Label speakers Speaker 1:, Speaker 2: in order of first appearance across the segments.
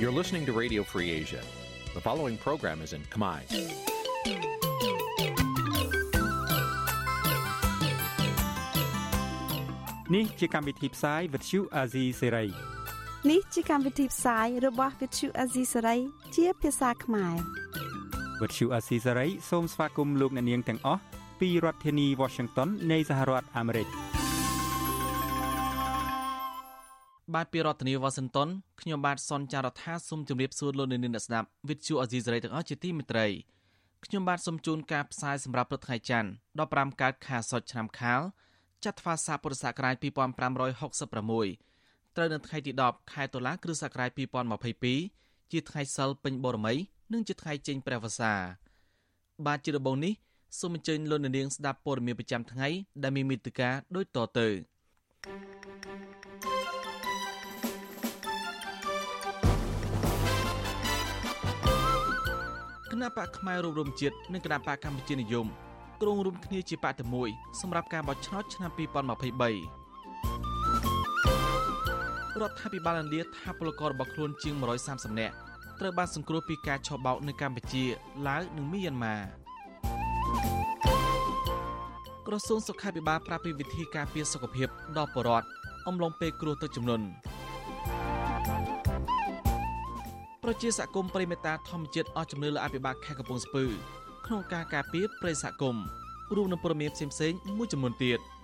Speaker 1: You're listening to Radio Free Asia. The following program is in Khmer.
Speaker 2: Nǐ chi càm bi tiệp xáy vệt chiu a zì sáy.
Speaker 3: នេះជាកម្មវិធីផ្សាយរបស់ Vithu Azisari ជាភាសាខ្មែរ
Speaker 2: វត្តឈូអាស៊ីសេរីសូមស្វាគមន៍លោកអ្នកនាងទាំងអស់ពីរដ្ឋធានី Washington នៃសហរដ្ឋអាមេរិក
Speaker 4: បាទពីរដ្ឋធានីវ៉ាស៊ីនតោនខ្ញុំបាទសនចាររថាសូមជម្រាបសួរលោកអ្នកនាងអ្នកស្ដាប់វិទ្យុអេស៊ីសរ៉ៃទាំងអស់ជាទីមេត្រីខ្ញុំបាទសូមជូនការផ្សាយសម្រាប់ព្រឹកថ្ងៃច័ន្ទ15កើតខែសុចឆ្នាំខាលចត្វាស័កពុរសករាជ2566ត្រូវនៅថ្ងៃទី10ខែតុលាគ្រិស្តសករាជ2022ជាថ្ងៃសិលពេញបូរមី និងជាថ្ងៃចេញព្រះវស្សាបាទជាដំបូងនេះសូមអញ្ជើញលោកអ្នកនាងស្ដាប់ព័ត៌មានប្រចាំថ្ងៃដែលមានមេត្តាដូចតទៅគណៈបកផ្នែករួមរំជាតិនិងគណៈបកកម្ពុជានិយមក្រុងរួមគ្នាជាបកតែមួយសម្រាប់ការបោះឆ្នោតឆ្នាំ2023រដ្ឋាភិបាលឥណ្ឌាថាពលកររបស់ខ្លួនជាង130នាក់ ត្រូវបានសង្គ្រោះពីការឆបោកនៅកម្ពុជាឡាវនិងមីយ៉ាន់ម៉ាក្រសួងសុខាភិបាលប្រាប់ពីវិធីការពារសុខភាពដល់ប្រជាពលរដ្ឋអំឡុងពេលគ្រោះទឹកជំនន់ប្រជាសហគមន៍ប្រិមេតាធម្មជាតិអស់ជំនឿលើអភិបាលខេត្តកំពង់ស្ពឺក្នុងការការពារប្រិយសហគមន៍រួមនឹងព័ត៌មានផ្សេងៗមួយចំនួនទៀត។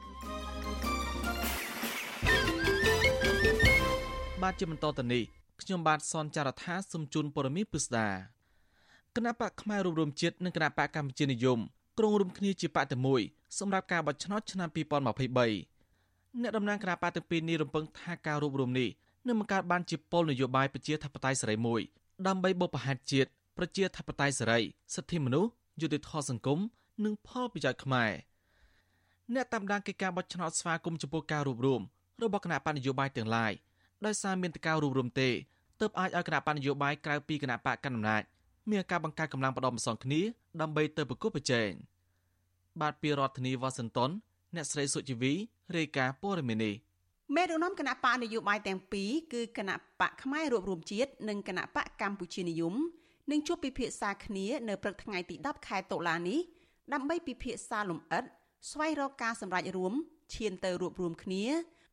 Speaker 4: បាទជាបន្តទៅនេះ ខ្ញុំបាទសនចាររថាសូមជូនព័ត៌មានពិស្ដាគណៈបកផ្នែករួមរំជាតិនិងគណៈបកកម្ពុជានិយមក្រុងរួមគ្នាជាបកតែមួយសម្រាប់ការបោះឆ្នោតឆ្នាំ2023អ្នកតំណាងគណៈបកទាំងពីរនេះរំពឹងថាការរួមរំនេះនឹងបង្កើតបានជាពលនយោបាយប្រជាធិបតេយ្យសេរីមួយដើម្បីបបផាតជាតិប្រជាធិបតេយ្យសេរីសិទ្ធិមនុស្សយុត្តិធម៌សង្គមនិងផលប្រយោជន៍ខ្មែរអ្នកតាមដានកិច្ចការបោះឆ្នោតស្វាគមន៍ចំពោះការរួបរวมរបស់គណៈបកនយោបាយទាំងឡាយ ដោយសារមានតកៅរួមរំទេទើបអាចឲ្យគណៈបកនយោបាយក្រៅពីគណៈបកកណ្ដាលអំណាចមានការបង្កើតកម្លាំងបដិម្សងគ្នាដើម្បីទៅប្រគល់ប្រជែងបាទពីរដ្ឋធានីវ៉ាស៊ីនតោនអ្នកស្រីសុជីវីរាយការណ៍ព័ត៌មាននេះ
Speaker 3: មេដឹកនាំគណៈបកនយោបាយទាំងពីរគឺគណៈបកផ្នែករួមជាតិនិងគណៈបកកម្ពុជានិយមនឹងជួបពិភាក្សាគ្នានៅព្រឹកថ្ងៃទី10ខែតុលានេះដើម្បីពិភាក្សាលំអិតស្វែងរកការសម្រេចរួមឈានទៅរួបរวมគ្នា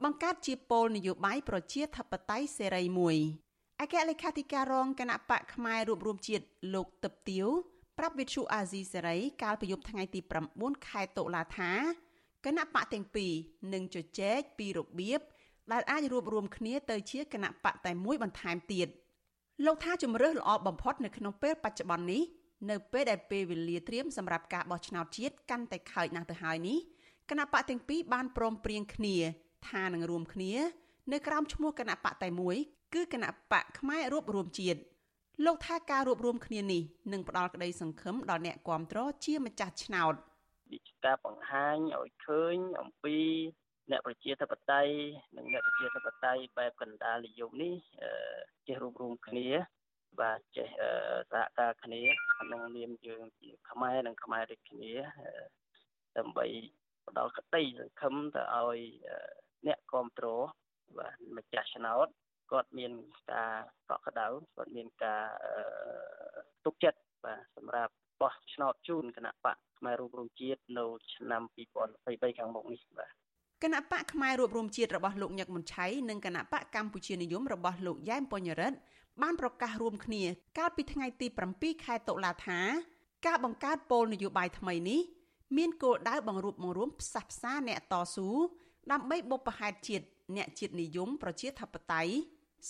Speaker 3: បង្កើតជាពលនយោបាយប្រជាធិបតេយ្យសេរីមួយអគ្គលេខាធិការរងគណៈបកផ្នែករួមរួមជាតិលោកទឹកទៀវប្រាប់វិទ្យុអាស៊ីសេរីកាលពីយប់ថ្ងៃទី9ខែតុលាថាគណៈបកទាំងពីរនឹងជជែកពីរបៀបដែលអាចរួបរวมគ្នាទៅជាគណៈបកតែមួយបន្ថែមទៀតលោកថាជំរើសល្អបំផុតនៅក្នុងពេលបច្ចុប្បន្ននេះនៅពេលដែលពេលវេលាត្រៀមសម្រាប់ការបោះឆ្នោតជាតិកាន់តែខើចណាស់ទៅហើយនេះគណៈបកទាំងពីរបានព្រមព្រៀងគ្នា ថានឹងរួមគ្នានៅក្រោមឈ្មោះគណៈបកតែមួយគឺគណៈបកផ្នែករួបរวมជាតិលោកថាការរួបរวมគ្នានេះនឹងផ្ដល់ក្តីសង្ឃឹមដល់អ្នកគាំទ្រជាម្ចាស់ឆ្នោត
Speaker 5: វិជាការបង្ហាញឲ្យឃើញអំពីអ្នកប្រជាធិបតេយ្យនិងអ្នកប្រជាធិបតេយ្យបែបកណ្ដាលនិយមនេះចេះរួបរวมគ្នាបាទចេះសហការគ្នាក្នុងនាមយើងជាខ្មែរនិងខ្មែរដូចគ្នាដើម្បីផ្ដល់កតិសង្ឃឹមទៅឲ្យ អ្នកគ្រប់គ្រងបាទម្ចាស់ឆ្នោតគាត់មានការកក់ក្ដៅគាត់មានការទុកចិត្តបាទសម្រាប់បោះឆ្នោតជូនគណៈបកខ្មែររួមរំជាតិនៅឆ្នាំ2023ខាងមុខនេះបាទ
Speaker 3: គណៈបកផ្នែករួបរวมជាតិរបស់លោកញឹកមុនឆៃនិងគណៈបកកម្ពុជានិយមរបស់លោកយ៉ែមពញ្ញរិទ្ធបានប្រកាសរួមគ្នាកាលពីថ្ងៃទី7ខែតុលាថាការបង្កើតគោលនយោបាយថ្មីនេះមានគោលដៅបង្រួបបង្រួមផ្សះផ្សាអ្នកតស៊ូ ដើម្បីបុព្វហេតុជាតិអ្នកជាតិនិយមប្រជាធិបតេយ្យ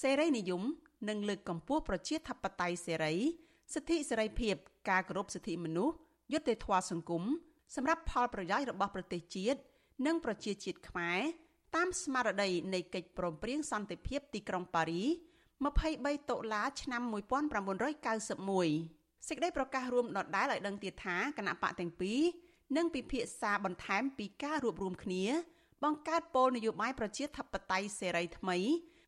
Speaker 3: សេរីនិយមនិងលើកកម្ពស់ប្រជាធិបតេយ្យសេរី សិទ្ធិសេរីភាព ការគោរពសិទ្ធិមនុស្សយុត្តិធម៌សង្គមសម្រាប់ផលប្រយោជន៍របស់ប្រទេសជាតិនិងប្រជាជាតិខ្មែរតាមស្មារតីនៃកិច្ចព្រមព្រៀងសន្តិភាពទីក្រុងប៉ារី23តុលាឆ្នាំ1991សេចក្តីប្រកាសរួមដដែលឲ្យដឹងទៀតថាគណៈបកទាំងពីរនឹងពិភាក្សាបន្ថែមពីការរួបរวมគ្នា បង្កើតពលនយោបាយប្រជាធិបតេយ្យសេរីថ្មី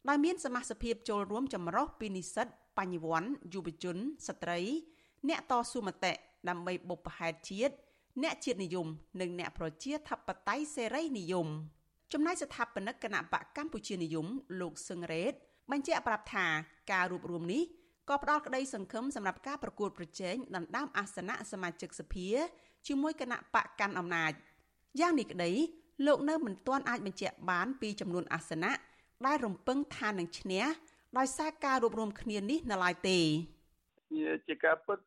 Speaker 3: ដែលមានសមាជិកចូលរួមចម្រុះពីនិស្សិតបញ្ញវន្តយុវជនស្ត្រី អ្នកតស៊ូមតិដើម្បីបុព្វហេតុជាតិអ្នកជាតិនិយម និងអ្នកប្រជាធិបតេយ្យសេរីនិយមចំណែកស្ថាបនិកគណៈបកកម្ពុជានិយម លោកសឹងរ៉េតបញ្ជាក់ប្រាប់ថាការរួបរวมនេះក៏ផ្ដល់ក្តីសង្ឃឹមសម្រាប់ការប្រកួតប្រជែងដណ្ដើមអាសនៈសមាជិកសភាជាមួយគណៈបកកាន់អំណាចយ៉ាងនេះក្តី លោកនៅមិនទាន់អាចបញ្ជាក់បានពីចំនួនអាសនៈដែលរំពឹងថានឹងឈ្នះដោយសារការរួបរวมគ្នានេះនៅឡើយទេ
Speaker 6: ជាការពិត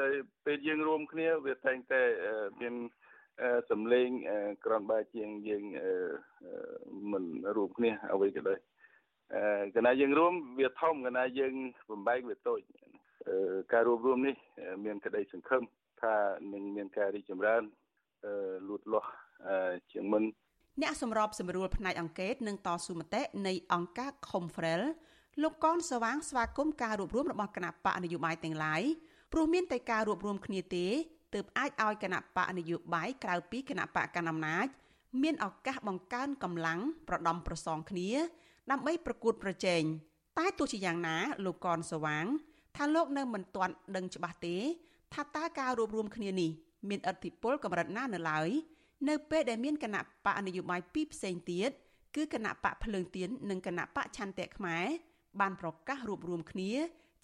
Speaker 6: តែពេលយើងរួមគ្នាវាតែងតែមានសម្លេងក្រនបែជាងយើងមិនរួមគ្នាអ្វីក៏ដោយកណាយើងរួមវាធំកណាយើងបំបែកវាតូចការរួមរួមនេះ មានក្តីសង្ឃឹមថានឹងមានការរីកចម្រើនលូតលាស់ ជាងមុន
Speaker 3: អ្នកសម្របសម្រួលផ្នែកអង្កេតនិងតស៊ូមតិនៃអង្គការ Confrel លោកកនសវាងស្វាគមន៍ការរួបរวมរបស់គណៈបកនយោបាយទាំងឡាយព្រោះមានតែការរួបរวมគ្នាទេទើបអាចឲ្យគណៈបកនយោបាយក្រៅពីគណៈបកកណ្ដាលអំណាចមានឱកាសបង្កើនកម្លាំងប្រដំប្រសងគ្នាដើម្បីប្រកួតប្រជែងតែទោះជាយ៉ាងណា លោកកនសវាង ថាលោកនៅមិនទាន់ដឹងច្បាស់ទេ ថាតើការរួបរวมគ្នានេះមានឥទ្ធិពលកម្រិតណានៅឡើយ នៅពេលដែលមានគណៈបកនយោបាយពីរផ្សេងទៀតគឺគណៈបកភ្លើងទៀននិងគណៈបកឆន្ទៈខ្មែរបានប្រកាសរួបរวมគ្នា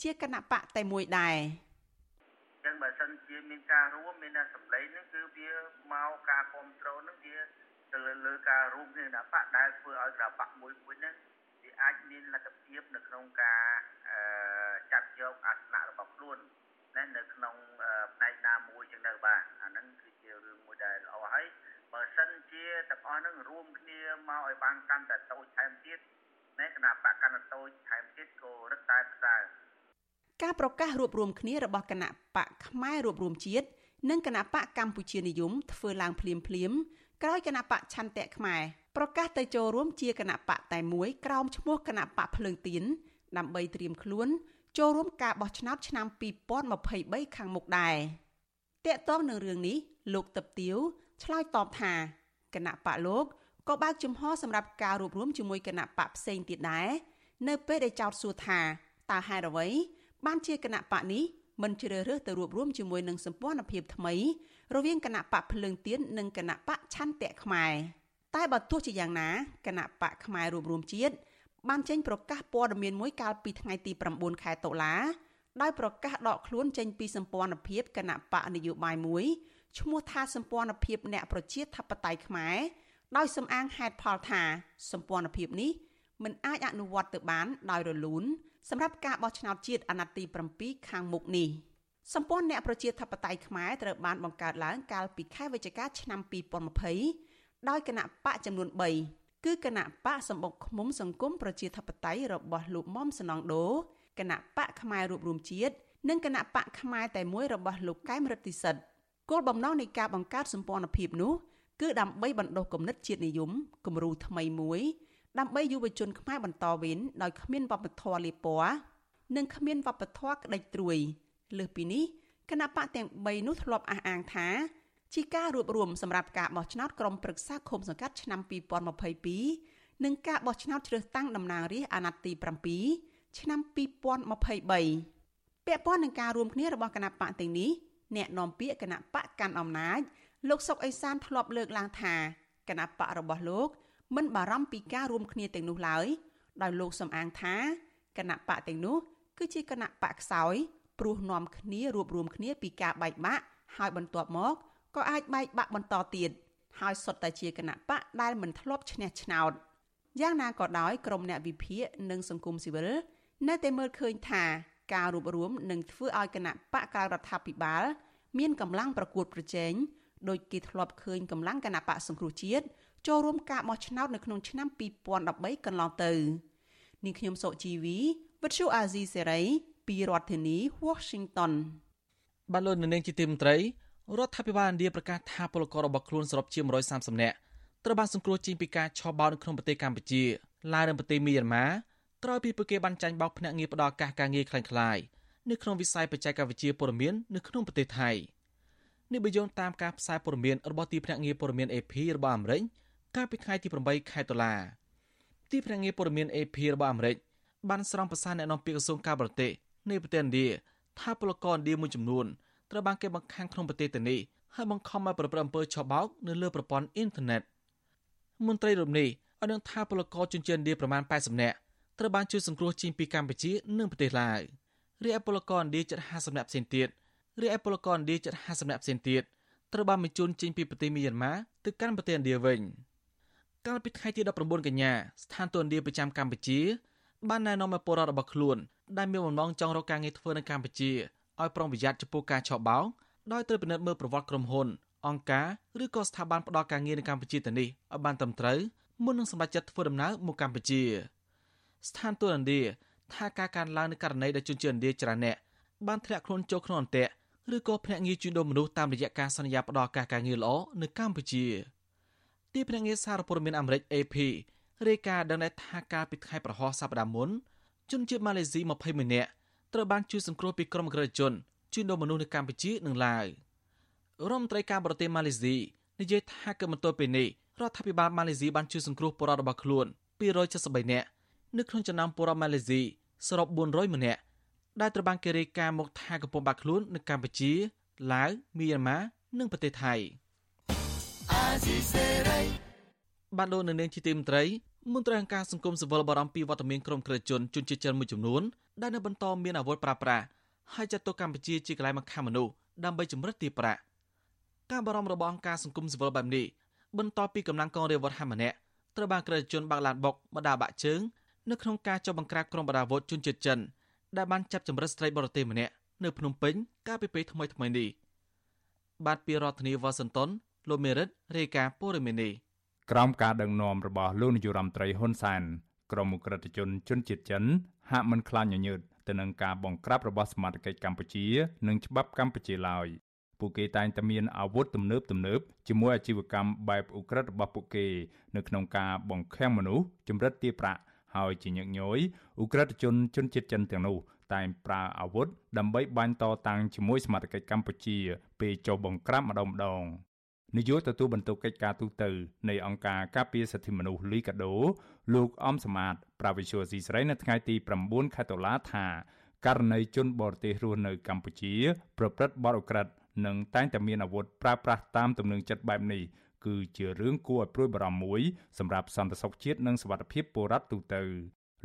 Speaker 3: ជាគណៈបកតែមួយដែរ
Speaker 7: ចឹងបើសិនជាមានការរួមមានសម្លេងហ្នឹងគឺវាមកការគ្រប់គ្រងហ្នឹងវាទៅលើការរួមគ្នាគណៈបកដែលធ្វើឲ្យគណៈបកមួយមួយហ្នឹងវាអាចមានលទ្ធភាពនៅក្នុងការចាត់យកអាសនៈរបស់ខ្លួនណានៅក្នុងផ្នែកណាមួយចឹងទៅបាទអាហ្នឹងគឺជារឿងមួយដែលល្អហើយ បើសិនជាទាំងអស់ហ្នឹងរួមគ្នាមកឲ្យបានកាន់តែតូចថែមទៀតណែគណៈបកកាន់តែតូចថែមទៀតក៏រឹតតែផ្សើ
Speaker 3: ការប្រកាសរួបរวมគ្នារបស់គណៈបកខ្មែររួបរวมជាតិនិងគណៈបកកម្ពុជានិយមធ្វើឡើងភ្លាមភ្លាមក្រោយគណៈបកឆន្ទៈខ្មែរប្រកាសទៅចូលរួមជាគណៈបកតែមួយក្រោមឈ្មោះគណៈបកភ្លើងទៀនដើម្បីត្រៀមខ្លួនចូលរួមការបោះឆ្នោតឆ្នាំ2023ខាងមុខដែរតកតងនឹងរឿងនេះលោកតឹបទៀវ ឆ្លើយតបថាគណៈបកលោកក៏បើកជំហរសម្រាប់ការរួបរวมជាមួយគណៈបកផ្សេងទៀតដែរនៅពេលដែលចោទសួរថាតើហេតុអ្វីបានជាគណៈបកនេះមិនជ្រើសរើសទៅរួបរวมជាមួយនឹងសម្ព័ន្ធភាពថ្មីរវាងគណៈបកភ្លើងទៀននិងគណៈបកឆន្ទៈខ្មែរតែបើទោះជាយ៉ាងណាគណៈបកខ្មែររួបរวมជាតិបានចេញប្រកាសព័ត៌មានមួយកាលពីថ្ងៃទី9ខែតុលាដោយប្រកាសដកខ្លួនចេញពីសម្ព័ន្ធភាពគណៈបកនយោបាយមួយ ឈ្មោះថាសម្ព័ន្ធភាពអ្នកប្រជាធិបតេយ្យខ្មែរដោយសំអាងហេតុផលថាសម្ព័ន្ធភាពនេះមិនអាចអនុវត្តទៅបានដោយរលូនសម្រាប់ការបោះឆ្នោតជាតិអាណត្តិទី7ខាងមុខនេះសម្ព័ន្ធអ្នកប្រជាធិបតេយ្យខ្មែរត្រូវបានបង្កើតឡើងកាលពីខែវិច្ឆិកាឆ្នាំ2020ដោយគណៈបកចំនួន3គឺគណៈបកសម្បុកឃុំសង្គមប្រជាធិបតេយ្យរបស់លោកមុំសនងដូគណៈបកខ្មែររួបរวมជាតិនិងគណៈបកខ្មែរតែមួយរបស់លោកកែមរិទ្ធិសិទ្ធ គោលបំណងនៃការបង្កើតសម្ព័ន្ធភាពនោះគឺដើម្បីបណ្ដុះគំនិតជាតិនិយមគំរូថ្មីមួយដើម្បីយុវជនខ្មែរបន្តវេនដោយគ្មានវប្បធម៌លាពណ៌និងគ្មានវប្បធម៌ក្តិចត្រួយលើសពីនេះគណៈបកទាំង3នោះធ្លាប់អះអាងថាជាការរួបរวมសម្រាប់ការបោះឆ្នោតក្រុមប្រឹក្សាឃុំសង្កាត់ឆ្នាំ2022និងការបោះឆ្នោតជ្រើសតាំងតំណាងរាស្ត្រអាណត្តិទី7ឆ្នាំ2023ពាក់ព័ន្ធនឹងការរួមគ្នារបស់គណៈបកទាំងនេះ អ្នកនាំពាក្យគណៈបកកាន់អំណាចលោកសុកអេសានធ្លាប់លើកឡើងថាគណៈបករបស់លោកមិនបារម្ភពីការរួមគ្នាទាំងនោះឡើយដោយលោកសំអាងថាគណៈបកទាំងនោះគឺជាគណៈបកខ្សោយព្រោះនាំគ្នារួបរวมគ្នាពីការបែកបាក់ហើយបន្ទាប់មកក៏អាចបែកបាក់បន្តទៀតហើយសុទ្ធតែជាគណៈបកដែលមិនធ្លាប់ឈ្នះឆ្នោតយ៉ាងណាក៏ដោយក្រមអ្នកវិភាគនិងសង្គមស៊ីវិលនៅតែមើលឃើញថា ការរួបរวมនឹងធ្វើឲ្យគណៈបកក្រៅរដ្ឋាភិបាល មានកម្លាំងប្រកួតប្រជែងដោយគេធ្លាប់ឃើញកម្លាំងគណៈបកសង្គ្រោះជាតិចូលរួមការបោះឆ្នោតនៅក្នុងឆ្នាំ2013កន្លងទៅនាងខ្ញុំសុជីវីវិទ្យុអាស៊ីសេរីពីរដ្ឋធានី Washington
Speaker 4: បាទលោកនាងជាទីមន្ត្រីរដ្ឋាភិបាលឥណ្ឌាប្រកាសថាពលកររបស់ខ្លួនសរុបជា130នាក់ត្រូវបានសង្គ្រោះចេញពីការឆបោកនៅក្នុងប្រទេសកម្ពុជាឡាយនៅប្រទេសមីយ៉ាន់ម៉ា ក្រោយពីពួកគេបានចាញ់បោកភ្នាក់ងារផ្ដល់ការការងារคล้ายៗនៅក្នុងវិស័យបច្ចេកវិទ្យាព័ត៌មាននៅក្នុងប្រទេសថៃនេះបើយោងតាមការផ្សាយព័ត៌មានរបស់ទីភ្នាក់ងារព័ត៌មាន AP របស់អាមេរិកកាលពីថ្ងៃទី8ខែតុលាទីភ្នាក់ងារព័ត៌មាន AP របស់អាមេរិកបានស្រង់ប្រសាសន៍អ្នកនាំពាក្យក្រសួងការបរទេសនៃប្រទេសឥណ្ឌាថាពលករឥណ្ឌាមួយចំនួន ត្រូវបានគេបង្ខាំងក្នុងប្រទេសទៅនេះហើយបង្ខំឲ្យប្រព្រឹត្តអំពើឆបោកនៅលើប្រព័ន្ធអ៊ីនធឺណិតមន្ត្រីរូបនេះឲ្យនឹងថាពលករជនជាតិឥណ្ឌាប្រមាណ80នាក់ ត្រូវបានជួយសង្គ្រោះចេញពីកម្ពុជានិងប្រទេសឡាវរីឯពលករឥណ្ឌាជិត50នាក់ផ្សេងទៀតរីឯពលករឥណ្ឌាជិត50នាក់ផ្សេងទៀតត្រូវបានបញ្ជូនចេញពីប្រទេសមីយ៉ាន់ម៉ាទៅកាន់ប្រទេសឥណ្ឌាវិញ កាលពីថ្ងៃទី19កញ្ញាស្ថានទូតឥណ្ឌាប្រចាំកម្ពុជាបានណែនាំឲ្យពលរដ្ឋរបស់ខ្លួនដែលមានបំណងចង់រកការងារធ្វើនៅកម្ពុជាឲ្យប្រុងប្រយ័ត្នចំពោះការឆបោកដោយត្រូវពិនិត្យមើលប្រវត្តិក្រុមហ៊ុនអង្គការឬក៏ស្ថាប័នផ្ដល់ការងារនៅកម្ពុជាទៅនេះឲ្យបានត្រឹមត្រូវមុននឹងសម្រេចចិត្តធ្វើដំណើរមកកម្ពុជា ស្ថានទូតឥណ្ឌាថាការកើនឡើងនៃករណីដែលជនជាតិឥណ្ឌាច្រើនអ្នកបានធ្លាក់ខ្លួនចូលក្នុងអន្ទាក់ឬក៏ភ្នាក់ងារជួញដូរមនុស្សតាមរយៈការសន្យាផ្ដល់ការការងារល្អនៅកម្ពុជាទីភ្នាក់ងារសារព័ត៌មានអាមេរិក AP រាយការណ៍ដឹងថាកាលពីថ្ងៃប្រហោះសប្តាហ៍មុនជនជាតិម៉ាឡេស៊ី21នាក់ត្រូវបានជួយសង្គ្រោះពីក្រុមអក្រិតជនជួញដូរមនុស្សនៅកម្ពុជានិងឡាវរដ្ឋមន្ត្រីការបរទេសម៉ាឡេស៊ីនិយាយថាគឺបន្ទាប់ពីនេះរដ្ឋាភិបាលម៉ាឡេស៊ីបានជួយសង្គ្រោះពលរដ្ឋរបស់ខ្លួន273នាក់ នៅក្នុងចំណោមពលរដ្ឋម៉ាឡេស៊ីសរុប400ម្នាក់ដែលត្រូវបានគេរាយការណ៍មកថាកំពុងបាក់ខ្លួននៅកម្ពុជាឡាវមីយ៉ាន់ម៉ានិងប្រទេសថៃបានដូននៅនាងជាទីមន្ត្រីមន្ត្រីអង្គការសង្គមស៊ីវិលបារម្ភពីវត្តមានក្រុមក្រិតជនជនជាតិចិនមួយចំនួនដែលនៅបន្តមានអាវុធប្រើប្រាស់ហើយចាត់ទុកកម្ពុជាជាកន្លែងបង្ខាំមនុស្សដើម្បីជំរិតទារប្រាក់ការបារម្ភរបស់អង្គការសង្គមស៊ីវិលបែបនេះបន្ទាប់ពីកម្លាំងកងរាជអាវុធហែម្នាក់ត្រូវបានក្រិតជនបាក់ឡានបុកបដាបាក់ជើង នៅក្នុងការចុះបង្ក្រាបក្រុមបដាវុធជនជាតិចិនដែលបានចាប់ចម្រិតស្ត្រីបរទេសម្នាក់នៅភ្នំពេញកាលពីពេលថ្មីថ្មីនេះបាទពីរដ្ឋធានីវ៉ាស៊ីនតោនលោកមេរិតរាយការណ៍ព័ត៌មាននេះ
Speaker 8: ក្រោមការដឹកនាំរបស់លោកនាយរដ្ឋមន្ត្រីហ៊ុនសែនក្រមអ ுக ្រិតជនជនជាតិចិនហាក់មិនខ្លាចញញើតទៅនឹងការបង្ក្រាបរបស់សមាជិកកម្ពុជា និងច្បាប់កម្ពុជាឡើយពួកគេតែងតែមានអាវុធទំនើបទំនើបជាមួយអាជីវកម្មបែបអ ுக ្រិតរបស់ពួកគេ នៅក្នុងការបង្ខាំងមនុស្សចម្រិតទារប្រាក់ ហើយជាញឹកញយអ ுக ្រិតជនជនជាតិចិនទាំងនោះតែងប្រើអាវុធដើម្បីបាញ់តតាំងជាមួយសមាជិកកម្ពុជាពេលចុះបង្ក្រាបម្ដងម្ដងនាយកទទួលបន្ទុកកិច្ចការទូតនៃអង្គការការពារសិទ្ធិមនុស្សលីកាដូលោកអំសមាតប្រាវិសុយស៊ីស្រីនៅថ្ងៃទី9ខែតុលាថាករណីជនបរទេសរស់នៅកម្ពុជា ប្រព្រឹត្តបទឧក្រិដ្ឋនិងតែងតែមានអាវុធប្រើប្រាស់តាមទំនឹងចិត្តបែបនេះ គឺជារឿងគួរឲ្យព្រួយបារម្ភមួយសម្រាប់សន្តិសុខជាតិនិងសុវត្ថិភាពពលរដ្ឋទូទៅ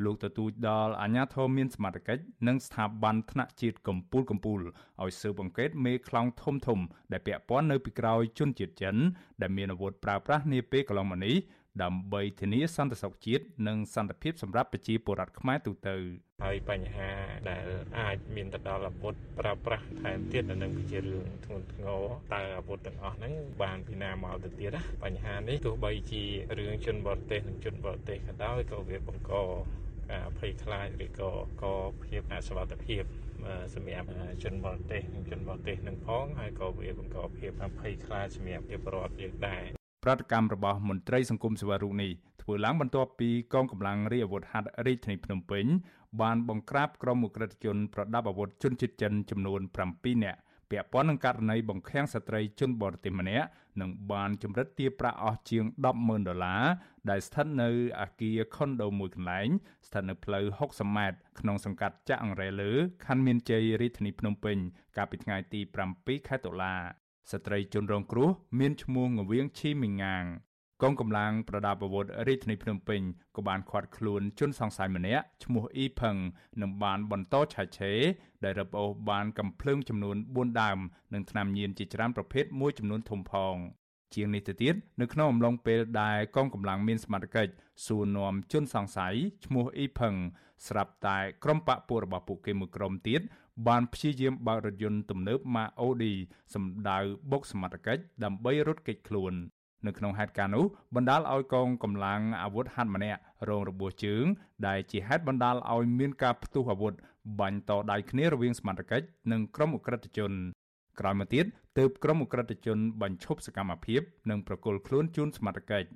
Speaker 8: លោកទទូចដល់អាជ្ញាធរមានសមត្ថកិច្ចនិងស្ថាប័នថ្នាក់ជាតិកម្ពុជាកម្ពុជាឲ្យស៊ើបអង្កេតមេខ្លោងធំធំដែលពាក់ព័ន្ធនៅពីក្រោយជនជាតិចិនដែលមានអាវុធប្រើប្រាស់នាពេលកន្លងមកនេះ ដើម្បីធានាសន្តិសុខជាតិនិងសន្តិភាពសម្រាប់ប្រជាពលរដ្ឋខ្មែរទូទៅ
Speaker 9: ហើយបញ្ហាដែលអាចមានទៅដល់អាវុធប្រើប្រាស់ថែមទៀតនឹងជារឿងធ្ងន់ធ្ងរតើអាវុធទាំងអស់ហ្នឹងបានពីណាមកទៅទៀតណាបញ្ហានេះទោះបីជារឿងជនបរទេសនិងជនបរទេសក៏ដោយក៏វាបង្កការភ័យខ្លាចឬក៏ក៏ភាពអសុវត្ថិភាពសម្រាប់ជនបរទេសនិងជនបរទេសនឹងផងហើយក៏វាបង្កភាពភ័យខ្លាចសម្រាប់ប្រជាពលរដ្ឋយើងដែរ
Speaker 8: ប្រតិកម្មរបស់មន្ត្រីសង្គមសេវារូបនេះធ្វើឡើងបន្ទាប់ពីកងកម្លាំងរាជអាវុធហត្ថរាជធានីភ្នំពេញបានបង្ក្រាបក្រុមអ ுக ្រិតជនប្រដាប់អាវុធជនជាតិចិនចំនួន7នាក់ពាក់ព័ន្ធនឹងករណីបង្ខាំងស្ត្រីជនបរទេសម្នាក់និងបានចម្រិតទារប្រាក់អស់ជាង100000ដុល្លារដែលស្ថិតនៅអាគារខុនដូមួយកន្លែងស្ថិតនៅផ្លូវ60ម៉ែត្រក្នុងសង្កាត់ចាក់អង្រែលើខណ្ឌមានជ័យរាជធានីភ្នំពេញកាលពីថ្ងៃទី7ខែតុលា ស្ត្រីជនរងគ្រោះមានឈ្មោះងវៀងឈីមីងាងកងកម្លាំងប្រដាប់អាវុធរាជធានីភ្នំពេញក៏បានឃាត់ខ្លួនជនសង្ស័យម្នាក់ឈ្មោះអ៊ីផឹងនិងបានបន្តឆែកឆេរដែលរឹបអូសបានកំភ្លើងចំនួន4ដើមនិងថ្នាំញៀនជាច្រើនប្រភេទមួយចំនួនធំផងជាងនេះទៅទៀតនៅក្នុងអំឡុងពេលដែលកងកម្លាំងមានសមត្ថកិច្ចសួរនាំជនសង្ស័យឈ្មោះអ៊ីផឹងស្រាប់តែក្រុមបកពួករបស់ពួកគេមួយក្រុមទៀត បានព្យាយាមបើករថយន្តទំនើបម៉ាអូឌីសម្ដៅបុកសមត្ថកិច្ចដើម្បីរត់គេចខ្លួននៅក្នុងហេតុការណ៍នោះបណ្ដាលឲ្យកងកម្លាំងអាវុធហត្ថម្នាក់រងរបួសជើង ដែលជាហេតុបណ្ដាលឲ្យមានការផ្ទុះអាវុធបាញ់តដៃគ្នារវាងសមត្ថកិច្ចនិងក្រុមអ ுக ្រិតជនក្រោយមកទៀតទើបក្រុមអ ுக ្រិតជនបញ្ឈប់សកម្មភាពនិងប្រគល់ខ្លួនជូនសមត្ថកិច្ច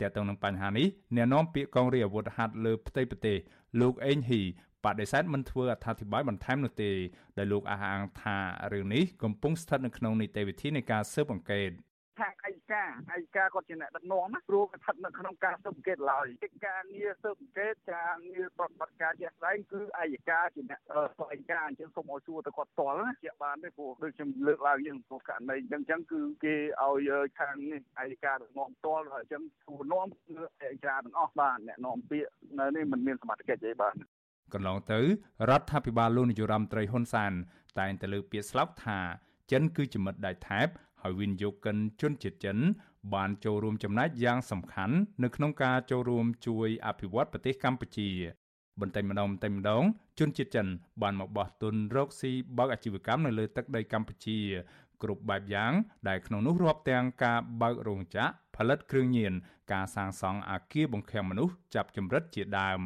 Speaker 8: តែទៅនឹងបញ្ហានេះអ្នកនាំពាក្យកងរាជអាវុធហត្ថលើផ្ទៃប្រទេសលោកអេងហ៊ី បដិសេធមិនធ្វើអត្ថាធិប្បាយបន្ថែមនោះទេដែលលោកអះអាងថារឿងនេះកំពុងស្ថិតនៅក្នុងនីតិវិធីនៃការស៊ើបអង្កេត
Speaker 10: ខាងអយកាអយកាគាត់ជាអ្នកដឹកនាំណាព្រោះគាត់ស្ថិតនៅក្នុងការស៊ើបអង្កេតឡើយកិច្ចការងារស៊ើបអង្កេតការងារប្រតិបត្តិការជាក់ស្ដែងគឺអយកាជាអ្នកធ្វើអយកាអញ្ចឹងសូមឲ្យសួរទៅគាត់ផ្ទាល់ណាជាបានទេព្រោះដូចខ្ញុំលើកឡើងយើងព្រោះករណីអញ្ចឹងគឺគេឲ្យខាងនេះអយកាដឹកនាំផ្ទាល់ហើយអញ្ចឹងសួរនាំគឺអយកាទាំងអស់បានអ្នកនាំពាក្យនៅនេះមិនមានសមត្ថកិច្ចអីបាន
Speaker 8: កន្លងទៅរដ្ឋាភិបាលលោកនាយរដ្ឋមន្ត្រីហ៊ុនសាន តែងតែលើកពាក្យស្លោកថាចិនគឺជាមិត្តដៃថែបហើយវិនិយោគិនជនជាតិចិន បានចូលរួមចំណែកយ៉ាងសំខាន់នៅក្នុងការចូលរួមជួយអភិវឌ្ឍប្រទេសកម្ពុជាបន្តិចម្ដងបន្តិចម្ដងជនជាតិចិន បានមកបោះទុនរកស៊ីបើកអាជីវកម្មនៅលើទឹកដីកម្ពុជាគ្រប់បែបយ៉ាងដែលក្នុងនោះរាប់ទាំងការបើករោងចក្រផលិតគ្រឿងញៀនការសាងសង់អគារបង្ខាំងមនុស្សចាប់ចម្រិតជាដើម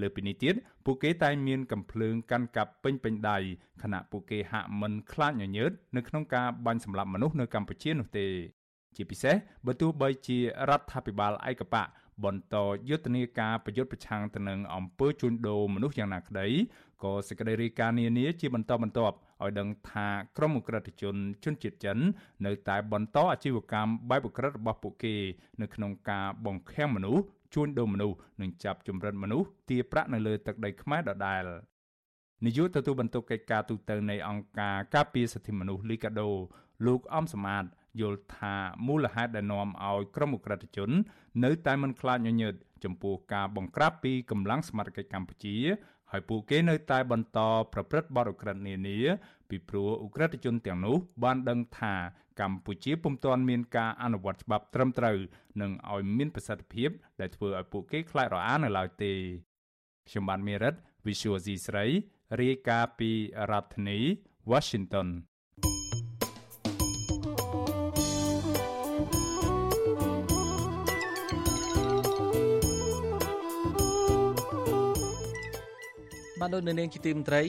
Speaker 8: លើពីនេះទៀតពួកគេតែងមានកំភ្លើងកាន់កាប់ពេញពេញដៃខណៈពួកគេហាក់មិនខ្លាចញញើតនៅក្នុងការបាញ់សម្លាប់មនុស្សនៅកម្ពុជានោះទេ ជាពិសេសបើទោះបីជារដ្ឋាភិបាលឯកបៈបន្តយុទ្ធនាការប្រយុទ្ធប្រឆាំងទៅនឹងអំពើជួញដូរមនុស្សយ៉ាងណាក្តីក៏សេចក្តីរាយការណ៍នានាជាបន្តបន្ទាប់ឲ្យដឹងថាក្រុមអ ுக ្រិតជនជនជាតិចិន នៅតែបន្តអាជីវកម្មបែបអ ுக ្រិតរបស់ពួកគេ នៅក្នុងការបង្ខាំងមនុស្ស ជួញដូរមនុស្សនិងចាប់ចម្រិតមនុស្សទារប្រាក់នៅលើទឹកដីខ្មែរដដែលនាយកទទួលបន្ទុកកិច្ចការទូតទៅនៃអង្គការការពារសិទ្ធិមនុស្សលីកាដូលោកអំសមាតយល់ថាមូលហេតុដែលនាំឲ្យក្រុមអ ுக ្រិតជន នៅតែមិនខ្លាចញញើតចំពោះការបង្ក្រាបពីកម្លាំងសមត្ថកិច្ចកម្ពុជាហើយពួកគេនៅតែបន្តប្រព្រឹត្តបទឧក្រិដ្ឋនានាពីព្រោះឧក្រិដ្ឋជនទាំងនោះបានដឹងថា កម្ពុជាពុំទាន់មានការអនុវត្តច្បាប់ត្រឹមត្រូវនិងឲ្យមានប្រសិទ្ធភាព ដែលធ្វើឲ្យពួកគេខ្លាចរអានៅឡើយទេខ្ញុំបានមេរិត Visual C ស្រីរាយការណ៍ពីរដ្ឋធានី Washington
Speaker 4: បាទលោកនាងជាទីមន្ត្រី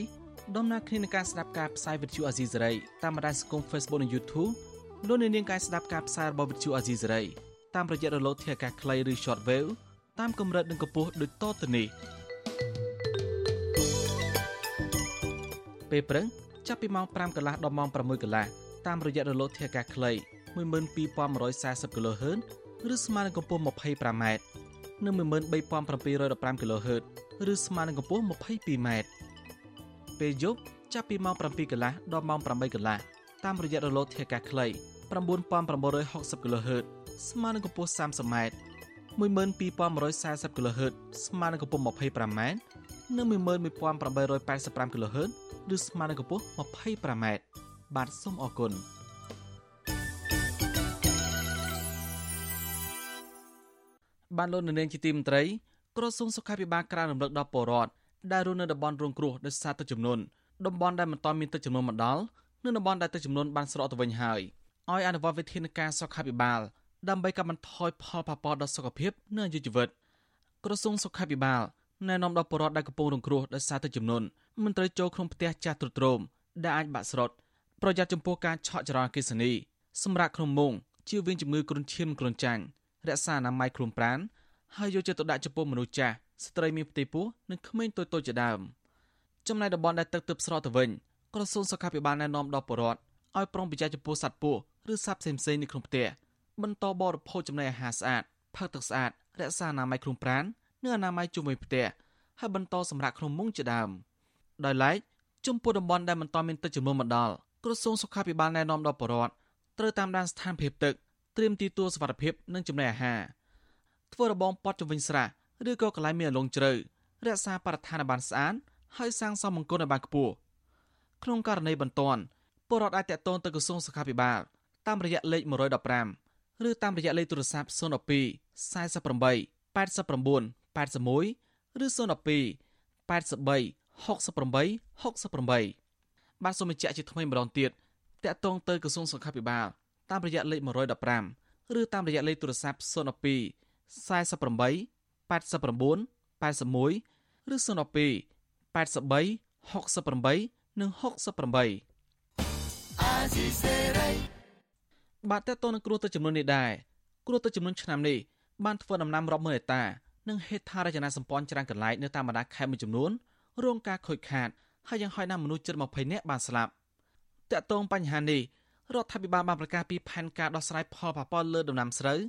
Speaker 4: ដំណើរគ្នានឹងការស្ដាប់ការផ្សាយវិទ្យុអាស៊ីសេរីតាមបណ្ដាញសង្គម Facebook និង YouTube លោកនាងការស្ដាប់ការផ្សាយរបស់វិទ្យុអាស៊ីសេរីតាមរយៈរលកធាតុអាកាសខ្លីឬ Shortwave តាមកម្រិតនិងកម្ពស់ដូចតទៅនេះពេលព្រឹកចាប់ពីម៉ោង5កន្លះដល់ម៉ោង6កន្លះតាមរយៈរលកធាតុអាកាសខ្លី12140 kHz ឬស្មើនឹងកម្ពស់ 25m និង13715 kHz ឬស្មើនឹងកម្ពស់ 22m ពេលយប់ចាប់ពីម៉ោង7កន្លះដល់ម៉ោង8កន្លះ តាមរយៈរលកធាតុអាកាសខ្លី9960 kHz ស្មើនឹងកម្ពស់ 30m 12140 kHz ស្មើនឹងកម្ពស់ 25m និង11885 kHz ឬស្មើនឹងកម្ពស់ 25m បាទសូមអរគុណបានលោកនាងជាទីមន្ត្រីក្រសួងសុខាភិបាលក្រានរំលឹកដល់ពលរដ្ឋដែលរស់នៅតំបន់រងគ្រោះដោយសារទឹកជំនន់តំបន់ដែលមិនទាន់មានទឹកជំនន់មកដល់ និងតំបន់ដែលទឹកជំនន់បានស្រកទៅវិញហើយឲ្យអនុវត្តវិធានការសុខាភិបាលដើម្បីកាត់បន្ថយផលប៉ះពាល់ដល់សុខភាពនិងអាយុជីវិតក្រសួងសុខាភិបាលណែនាំដល់ពលរដ្ឋដែលកំពុងរងគ្រោះដោយសារទឹកជំនន់មិនត្រូវចូលក្នុងផ្ទះចាស់ទ្រុឌទ្រោមដែលអាចបាក់ស្រុតប្រយ័ត្នចំពោះការឆក់ចរន្តអគ្គិសនីសម្រាប់ក្នុងមុងជៀសវាងជំងឺគ្រុនឈាមគ្រុនចាញ់រក្សាអនាម័យខ្លួនប្រាណហើយយកចិត្តទុកដាក់ចំពោះមនុស្សចាស់ស្ត្រីមានផ្ទៃពោះនិងក្មេងតូចៗជាដើមចំណែកតំបន់ដែលទឹកទើបស្រកទៅវិញ ក្រសួងសុខាភិបាលណែនាំដល់ប្រជាពលរដ្ឋឲ្យប្រុងប្រយ័ត្នចំពោះសត្វពស់ឬសត្វផ្សេងៗនៅក្នុងផ្ទះបន្តបរិភោគចំណីអាហារស្អាតផឹកទឹកស្អាតរក្សាអនាម័យខ្លួនប្រាណនិងអនាម័យជុំវិញផ្ទះហើយបន្តសម្រាកក្នុងមុងជាដើមដោយឡែកចំពោះតំបន់ដែលមិនទាន់មានទឹកជំនន់មកដល់ក្រសួងសុខាភិបាលណែនាំដល់ប្រជាពលរដ្ឋត្រូវតាមដានស្ថានភាពទឹកត្រៀមទីទួលសុវត្ថិភាពនិងចំណីអាហារធ្វើរបងប៉ត់ជំវិញស្រះឬក៏កន្លែងមានអលងជ្រៅរក្សាបរិស្ថានឲ្យបានស្អាតហើយសាងសង់មង្គលឲ្យបានខ្ពស់ ក្នុងករណីបន្ទាន់ពលរដ្ឋអាចតាក់ទងទៅក្រសួងសុខាភិបាលតាមរយៈលេខ115ឬតាមរយៈលេខទូរស័ព្ទ012 48 89 81ឬ012 83 68 68បាទសូមបញ្ជាក់ជាថ្មីម្ដងទៀតតាក់ទងទៅក្រសួងសុខាភិបាលតាមរយៈលេខ115ឬតាមរយៈលេខទូរស័ព្ទ012 48 89 81ឬ012 83 68 និង68អាស៊ីសេរីបាទតើតើនឹងគ្រោះទឹកចំនួននេះដែរគ្រោះទឹកចំនួនឆ្នាំនេះបានធ្វើដំណាំរាប់ម៉ឺនហិកតានិងហេដ្ឋារចនាសម្ព័ន្ធច្រើនកន្លែងនៅតាមបណ្ដាខេត្តមួយចំនួនរងការខូចខាតហើយយ៉ាងហោចណាស់មនុស្សជិត20នាក់បានស្លាប់តើតើបញ្ហានេះរដ្ឋាភិបាលបានប្រកាសពីផែនការដោះស្រាយផលប៉ះពាល់លើដំណាំស្រូវ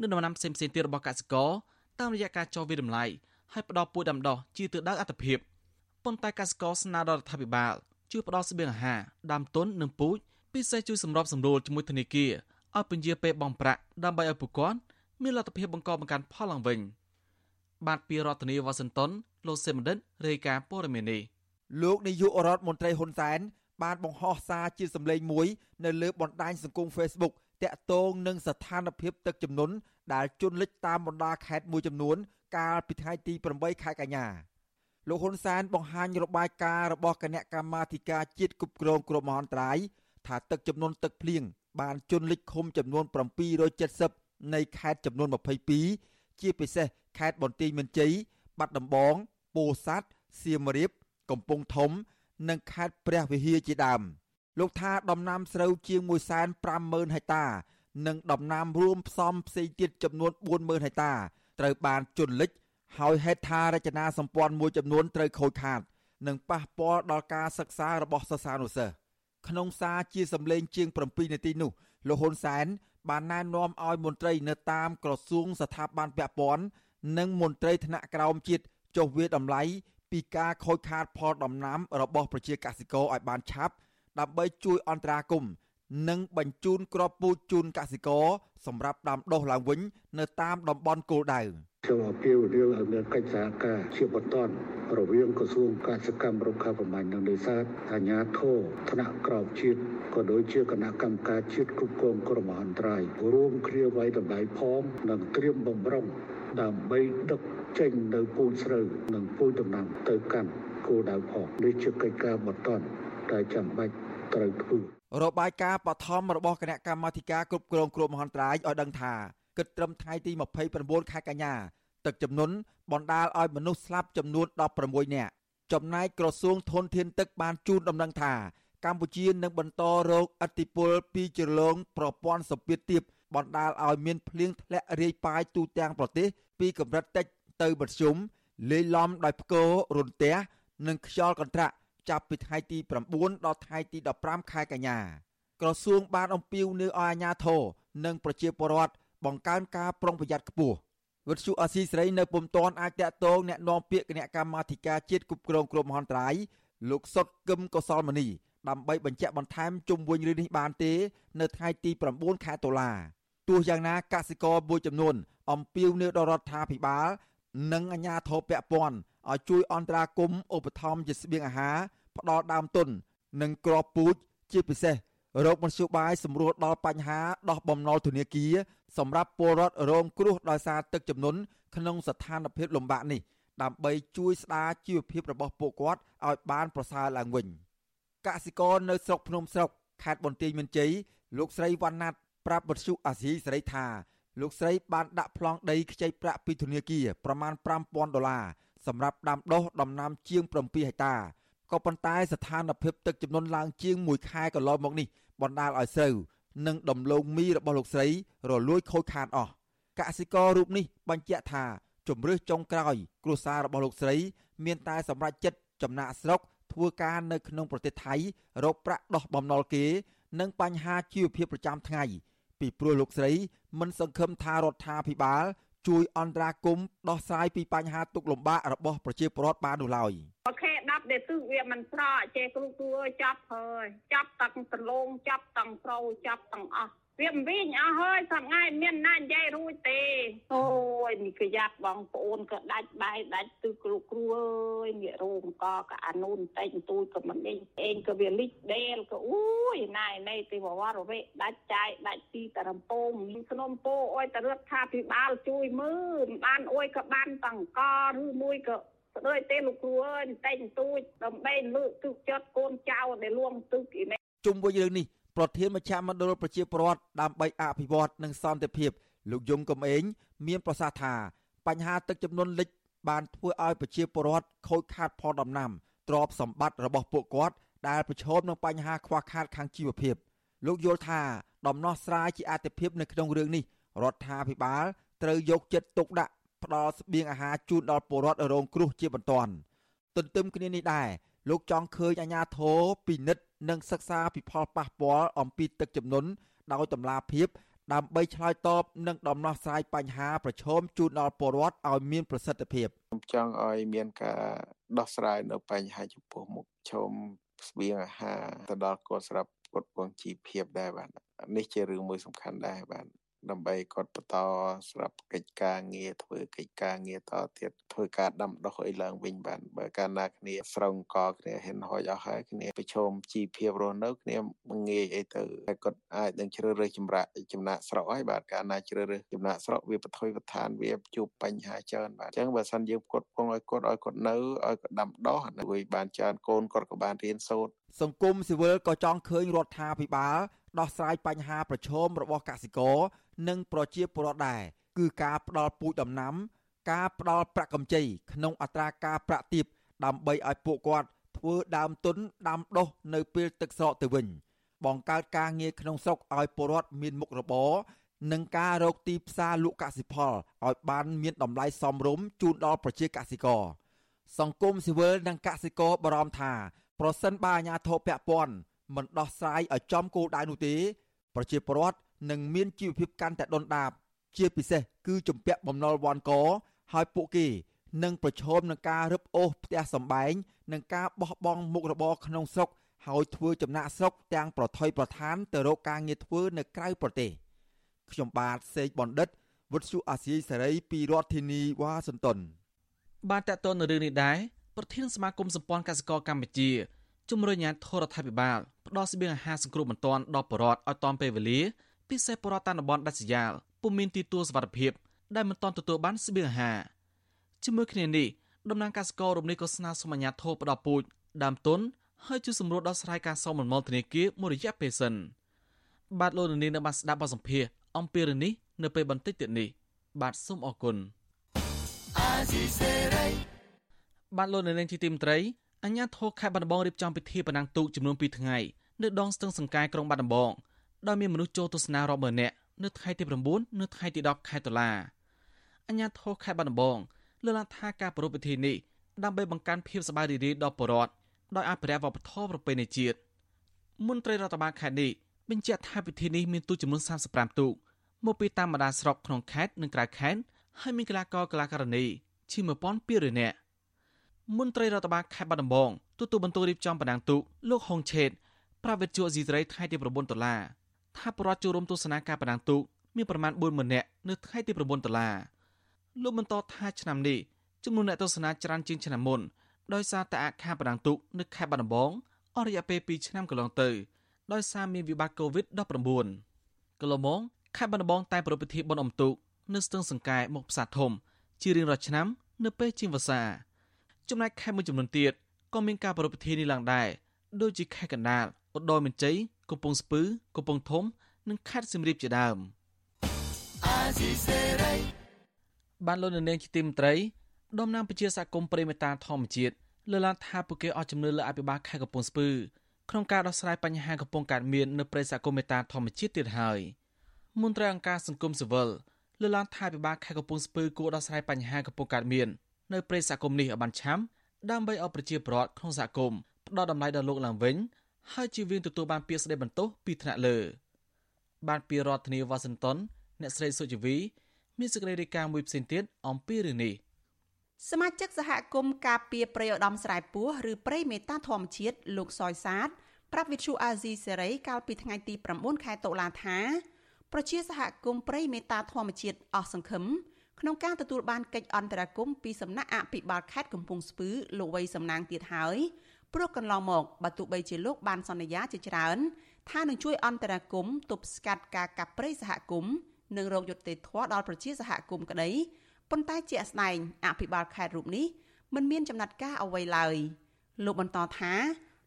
Speaker 4: និងដំណាំផ្សេងៗទៀតរបស់កសិករតាមរយៈការចុះវិតម្លៃហើយផ្ដល់ពូជដាំដុះជាទិសដៅអត្ថភាពប៉ុន្តែកសិករស្នើដល់រដ្ឋាភិបាល ជួយផ្ដល់ស្បៀងអាហារដើមទុននិងពូជពិសេសជួយសម្របសម្រួលជាមួយធនាគារឲ្យពន្យាពេលបង់ប្រាក់ដើម្បីឲ្យពួកគាត់មានលទ្ធភាពបង្កបង្កើនផលឡើងវិញបាទពីរដ្ឋធានីវ៉ាស៊ីនតោនលោកសេមណ្ឌិតរាយការណ៍ព័ត៌មាននេះ
Speaker 11: លោកនាយករដ្ឋមន្ត្រីហ៊ុនសែនបានបង្ហោះសារជាសម្លេងមួយ នៅលើបណ្ដាញសង្គម Facebook តាក់ទងនឹងស្ថានភាពទឹកជំនន់ដែលជន់លិចតាមបណ្ដាខេត្តមួយចំនួន កាលពីថ្ងៃទី8ខែកញ្ញា លោកហ៊ុនសែនបង្ហាញរបាយការណ៍របស់គណៈកម្មាធិការជាតិគ្រប់គ្រងគ្រោះមហន្តរាយថាទឹកចំនួនទឹកភ្លៀងបានជន់លិចឃុំចំនួន770នៃខេត្តចំនួន22ជាពិសេសខេត្តបន្ទាយមានជ័យបាត់ដំបងពោធិ៍សាត់សៀមរាប កំពង់ធំ និងខេត្តព្រះវិហារជាដើមលោកថាដំណាំស្រូវជាង150,000ហិកតា និងដំណាំរួមផ្សំផ្សេងទៀតចំនួន40,000ហិកតាត្រូវបានជន់លិច ហើយហេដ្ឋារចនាសម្ព័ន្ធមួយចំនួនត្រូវខូចខាត និងប៉ះពាល់ដល់ការសិក្សារបស់សិស្សានុសិស្សក្នុងសារជាសម្លេងជាង7នាទីនោះលោកហ៊ុនសែនបានណែនាំឲ្យមន្ត្រីនៅតាមក្រសួងស្ថាប័នពាក់ព័ន្ធនិងមន្ត្រីថ្នាក់ក្រោមជាតិចុះវាតម្លៃពីការខូចខាតផលដំណាំរបស់ប្រជាកសិករឲ្យបានឆាប់ដើម្បីជួយអន្តរាគមន៍និងបញ្ជូនគ្រាប់ពូជជូនកសិករសម្រាប់ដាំដុះឡើងវិញ នៅតាមតំបន់គោលដៅ
Speaker 12: ខ្ញុំអពាវនាវឲ្យមានកិច្ចសហការជាបន្តរវាងក្រសួងកសិកម្មរុក្ខាប្រមាញ់និងនេសាទអាជ្ញាធរថ្នាក់ក្រោមជាតិក៏ដូចជាគណៈកម្មការជាតិគ្រប់គ្រងគ្រោះមហន្តរាយរួមគ្នាវាយតម្លៃផងនិងត្រៀមបំរុងដើម្បីដឹកចេញនៅពូជស្រូវនិងពូជដំណាំទៅកាន់គោលដៅផងនេះជាកិច្ចការបន្តដែលចាំបាច់ត្រូវធ្វើ
Speaker 11: របាយការណ៍បឋមរបស់គណៈកម្មាធិការគ្រប់គ្រងគ្រោះមហន្តរាយឲ្យដឹងថាគិតត្រឹមថ្ងៃទី29ខែកញ្ញា ទឹកជំនន់បណ្ដាលឲ្យមនុស្សស្លាប់ចំនួន16នាក់ចំណែកក្រសួងធនធានទឹកបានជូនដំណឹងថាកម្ពុជានឹងបន្តរងឥទ្ធិពលពីជ្រលងប្រព័ន្ធសម្ពាធទាបបណ្ដាលឲ្យមានភ្លៀងធ្លាក់រាយប៉ាយទូទាំងប្រទេសពីកម្រិតតិចទៅមធ្យមលាយឡំដោយផ្គររន្ទះនិងខ្យល់កន្ត្រាក់ចាប់ពីថ្ងៃទី9ដល់ថ្ងៃទី15ខែកញ្ញាក្រសួងបានអំពាវនាវឲ្យអាជ្ញាធរនិងប្រជាពលរដ្ឋបង្កើនការប្រុងប្រយ័ត្នខ្ពស់ វិទ្យុអស៊ីសេរីនៅពុំទាន់អាចតាក់ទងแนะនាំពាក្យគណៈកម្មាធិការជាតិគ្រប់គ្រងគ្រោះមហន្តរាយលោកសុតកឹមកុសលមនីដើម្បីបញ្ជាក់បន្ថែមជុំវិញរឿងនេះបានទេ នៅថ្ងៃទី9ខែតុលាទោះយ៉ាងណាកសិករមួយចំនួន អំពាវនាវដល់រដ្ឋាភិបាល និងអាជ្ញាធរពាក់ព័ន្ធឲ្យជួយអន្តរាគមន៍ឧបត្ថម្ភជាស្បៀងអាហារផ្ដល់ដើមទុននិងក្របពូជជាពិសេស រោគមធ្យោបាយសម្រួលដល់បញ្ហាដោះបំណុលធនាគារសម្រាប់ពលរដ្ឋរងគ្រោះដោយសារទឹកជំនន់ក្នុងស្ថានភាពលំបាកនេះដើម្បីជួយស្ដារជីវភាពរបស់ពួកគាត់ឲ្យបានប្រសើរឡើងវិញកសិករនៅស្រុកភ្នំស្រុកខេត្តបន្ទាយមានជ័យលោកស្រីវណ្ណាត់ប្រាប់បទសុអាស៊ីសេរីថាលោកស្រីបានដាក់ប្លង់ដីខ្ចីប្រាក់ពីធនាគារប្រមាណ5000ដុល្លារសម្រាប់ដាំដុះដំណាំជាង7ហិកតាក៏ប៉ុន្តែស្ថានភាពទឹកចំនួនឡើងជាង1ខែកន្លងមកនេះ បណ្ដាលឲ្យស្រូវនិងដំឡូងមីរបស់លោកស្រីរលួយខូចខាតអស់កសិកររូបនេះបញ្ជាក់ថាជំរឿសចុងក្រោយ គ្រួសាររបស់លោកស្រី មានតែសម្រេចចិត្តចំណាក់ស្រុកធ្វើការនៅក្នុងប្រទេសថៃរកប្រាក់ដោះបំណុលគេ និងបញ្ហាជីវភាពប្រចាំថ្ងៃ ពីព្រោះលោកស្រី មិនសង្ឃឹមថារដ្ឋាភិបាល ជួយអន្តរាគមន៍ដោះស្រាយពីបញ្ហាទុក្ខលំបាករបស់ប្រជាពលរដ្ឋបាននោះឡើយ
Speaker 13: អូខេ10 ដែលគឺវាមិនស្រកចេះគ្រូគ្រូចាប់ហើយចាប់ទាំងដលងចាប់ទាំងប្រូចាប់ទាំងអស់វាមិនវិញអស់ហើយសប្ងៃមានណានិយាយរួចទេអូយនេះក៏យ៉ាប់បងប្អូនក៏ដាច់បាយដាច់ទិសគ្រូគ្រូអើយងាករោងក៏ក៏អានូនតែងទូចក៏មិននេះអេងក៏វាលិចដេលក៏អូយណៃណៃទេវវរវេដាច់ចាយដាច់ទីតរំពងមានស្នំពោអុយតរដ្ឋាភិបាលជួយមើលមិនបានអុយក៏បានតង្កឬមួយក៏ ស្ដោយទេលោកគ្រូអើយតែងទូចដើម្បីលើកទឹកចិត្តកូនចៅដែលលួងទឹកអីនេះ
Speaker 11: ជុំវិញរឿងនេះប្រធានមជ្ឈមណ្ឌលប្រជាពលរដ្ឋដើម្បីអភិវឌ្ឍនិងសន្តិភាពលោកយងកំឯងមានប្រសាសន៍ថាបញ្ហាទឹកចំនួនលិចបានធ្វើឲ្យប្រជាពលរដ្ឋខូចខាតផលដំណាំទ្រព្យសម្បត្តិរបស់ពួកគាត់ដែលប្រឈមនឹងបញ្ហាខ្វះខាតខាងជីវភាពលោកយល់ថាដំណោះស្រាយជាអតិភិបនៅក្នុងរឿងនេះរដ្ឋាភិបាលត្រូវយកចិត្តទុកដាក់ ផ្ដល់ស្បៀងអាហារជូនដល់ពលរដ្ឋរងគ្រោះជាបន្ទាន់ទន្ទឹមគ្នានេះដែរលោកចង់ឃើញអាជ្ញាធរពិនិត្យនិងសិក្សាពីផលប៉ះពាល់អំពីទឹកជំនន់ដោយតម្លាភាពដើម្បីឆ្លើយតបនិងដំណោះស្រាយបញ្ហាប្រឈមជូនដល់ពលរដ្ឋឲ្យមានប្រសិទ្ធភាព
Speaker 14: ខ្ញុំចង់ឲ្យមានការដោះស្រាយនៅបញ្ហាចំពោះមុខឈុំស្បៀងអាហារទៅដល់កូនស្រាប់គាត់ពងជីវភាពដែរបាទនេះជារឿងមួយសំខាន់ដែរបាទ ដើម្បីគាត់បន្តស្រាប់កិច្ចការងារធ្វើកិច្ចការងារតទៀតធ្វើការដាំដុះអីឡើងវិញបានបើកាលណាគ្នាស្រងកគ្នាហ៊ានហួចអស់ហើយគ្នាប្រឈមជីវភាពរស់នៅគ្នាងាយអីទៅតែគាត់អាចនឹងជ្រើសរើសចម្រាក់ចំណាក់ស្រុកហើយបាទកាលណាជ្រើសរើសចំណាក់ស្រុកវាបថុយបឋានវាជួបបញ្ហាច្រើនបាទអញ្ចឹងបើសិនយើងគាត់ពងឲ្យគាត់ឲ្យគាត់នៅឲ្យគាត់ដាំដុះនៅបានច្រើនកូនគាត់ក៏បានរៀនសូត្រ
Speaker 11: សង្គមស៊ីវិលក៏ចង់ឃើញរដ្ឋាភិបាលដោះស្រាយបញ្ហាប្រឈមរបស់កសិករនិងប្រជាពលរដ្ឋដែរគឺការផ្ដល់ពូជដំណាំ ការផ្ដល់ប្រាក់កម្ចីក្នុងអត្រាការប្រាក់ទាបដើម្បីឲ្យពួកគាត់ធ្វើដើមទុនដាំដុះនៅពេលទឹកស្រកទៅវិញ បង្កើតការងារក្នុងស្រុកឲ្យពលរដ្ឋមានមុខរបរនិងការរកទីផ្សារលក់កសិផលឲ្យបានមានតម្លៃសមរម្យជូនដល់ប្រជាកសិករសង្គមស៊ីវិលនិងកសិករបារម្ភថា ប្រសិនបើអាជ្ញាធរពាក់ព័ន្ធមិនដោះស្រាយឲ្យចំគោលដៅនោះទេ ប្រជាពលរដ្ឋនឹងមានជីវភាពកាន់តែដុនដាប ជាពិសេសគឺជំពាក់បំណុលវ៉ាន់កហើយពួកគេនឹងប្រឈមនឹងការរឹបអូសផ្ទះសម្បែងនិងការបោះបង់មុខរបរក្នុងស្រុកហើយធ្វើចំណាក់ស្រុកទាំងប្រថុយប្រឋានទៅរកការងារធ្វើនៅក្រៅប្រទេសខ្ញុំបាទសេកបណ្ឌិតវុទ្ធុអាស៊ីសេរីពីរដ្ឋធានីវ៉ាស៊ីនតោន
Speaker 4: បានតកតនៅរឿងនេះដែរ ប្រធានសមាគមសម្ព័ន្ធកសិករកម្ពុជាជំរុញអាញាធរដ្ឋាភិបាលផ្ដល់ស្បៀងអាហារសង្គ្រោះបន្ទាន់ដល់ប្រជាពលរដ្ឋឲ្យទាន់ពេលវេលាពិសេសប្រជាពលរដ្ឋតាមតំបន់ដាច់ស្រយាលពុំមានទីទួលសុវត្ថិភាពដែលមិនទាន់ទទួលបានស្បៀងអាហារជាមួយគ្នានេះតំណាងកសិកររំនេះក៏ស្នើសុំអាជ្ញាធរផ្ដល់ពូជដើមទុនហើយជួយសម្រួលដល់ស្រ័យការសងមលធនាគារមួយរយៈពេលសិនបាទលោកនាងនៅបានស្ដាប់បទសម្ភាសអំពីរឿងនេះនៅពេលបន្តិចទៀតនេះបាទសូមអរគុណ បាទលោកនាងជាទីមត្រីអញ្ញាធរខេត្តបាត់ដំបងរៀបចំពិធីបណ្ណាំងទូកចំនួន2ថ្ងៃនៅដងស្ទឹងសង្កែក្រុងបាត់ដំបងដោយមានមនុស្សចូលទស្សនារាប់ម៉ឺននាក់នៅថ្ងៃទី9នៅថ្ងៃទី10ខែតុលាអញ្ញាធរខេត្តបាត់ដំបងលើកឡើងថាការប្រារព្ធពិធីនេះដើម្បីបង្កើនភាពសប្បាយរីករាយដល់ប្រជាពលរដ្ឋដោយអភិរក្សវប្បធម៌ប្រពៃណីជាតិមន្ត្រីរដ្ឋបាលខេត្តនេះបញ្ជាក់ថាពិធីនេះមានទូកចំនួន35ទូកមកពីតាមបណ្ដាស្រុកក្នុងខេត្តនិងក្រៅខេត្តហើយមានកីឡាករកីឡាករនីជាង1200នាក់ មន្ត្រីរដ្ឋបាលខេត្តបាត់ដំបងទទួលបន្ទុករៀបចំបណ្ដាំងទូកលោកហុងឆេតប្រាវិទ្យាអេស៊ីសរ៉ៃថ្ងៃទី9ដុល្លារថាប្រវត្តិចូលរួមទស្សនាការបណ្ដាំងទូកមានប្រមាណ40000នាក់នៅថ្ងៃទី9ដុល្លារលោកបន្តថាឆ្នាំនេះចំនួនអ្នកទស្សនាច្រើនជាងឆ្នាំមុនដោយសារតែអាខាបណ្ដាំងទូកនៅខេត្តបាត់ដំបងអស់រយៈពេល2ឆ្នាំកន្លងទៅដោយសារមានវិបត្តិ COVID-19 កន្លងមកខេត្តបាត់ដំបងតែប្រពៃពិធីបុណ្យអុំទូកនៅស្ទឹងសង្កែមុខផ្សារធំ ជារៀងរាល់ឆ្នាំ នៅពេលជាងវស្សា ចំណែកខេត្តមួយចំនួនទៀតក៏មានការប្រារព្ធពិធីនេះឡើងដែរដូចជាខេត្តកណ្ដាលឧត្តរមានជ័យកំពង់ស្ពឺកំពង់ធំ និងខេត្តសៀមរាបជាដើមបានលោកនាងជាទីមត្រីដំណាងប្រជាសហគមន៍ប្រិមេតាធម្មជាតិលើកឡើងថាពួកគេអស់ជំនឿលើអភិបាលខេត្តកំពង់ស្ពឺក្នុងការដោះស្រាយបញ្ហាកំពុងកើតមាននៅព្រៃសហគមន៍មេតាធម្មជាតិទៀតហើយមន្ត្រីអង្គការសង្គមស៊ីវិលលើកឡើងថាអភិបាលខេត្តកំពង់ស្ពឺគួរដោះស្រាយបញ្ហាកំពុងកើតមាន នៅព្រៃសហគមន៍នេះឲ្យបានឆាំដើម្បីឲ្យប្រជាពលរដ្ឋក្នុងសហគមន៍ផ្ដល់តម្លៃដល់លោកឡើងវិញហើយជាវិនទទួលបានពាក្យស្ដីបន្ទោសពីថ្នាក់លើបានពីរដ្ឋធានីវ៉ាស៊ីនតោនអ្នកស្រីសុជីវីមានសេចក្តីរាយការណ៍មួយផ្សេងទៀតអំពីរឿងនេះ
Speaker 3: សមាជិកសហគមន៍ការពារប្រយោដំស្រែពោះឬព្រៃមេតាធម្មជាតិលោកសយសាទប្រាប់វិទ្យុអាស៊ីសេរីកាលពីថ្ងៃទី9ខែតុលាថា ប្រជាសហគមន៍ព្រៃមេតាធម្មជាតិអស់សង្ឃឹម ក្នុងការទទួលបានកិច្ចអន្តរាគមន៍ពីសំណាក់អភិបាលខេត្តកំពង់ស្ពឺលោកវៃសំណាងទៀតហើយព្រោះកន្លងមកបើទោះបីជាលោកបានសន្យាជាច្រើនថានឹងជួយអន្តរាគមន៍ទប់ស្កាត់ការកាប់ព្រៃសហគមន៍និងរោគយុត្តិធម៌ដល់ប្រជាសហគមន៍ក្តីប៉ុន្តែជាក់ស្ដែងអភិបាលខេត្តរូបនេះមិនមានចំណាត់ការអ្វីឡើយលោកបន្តថា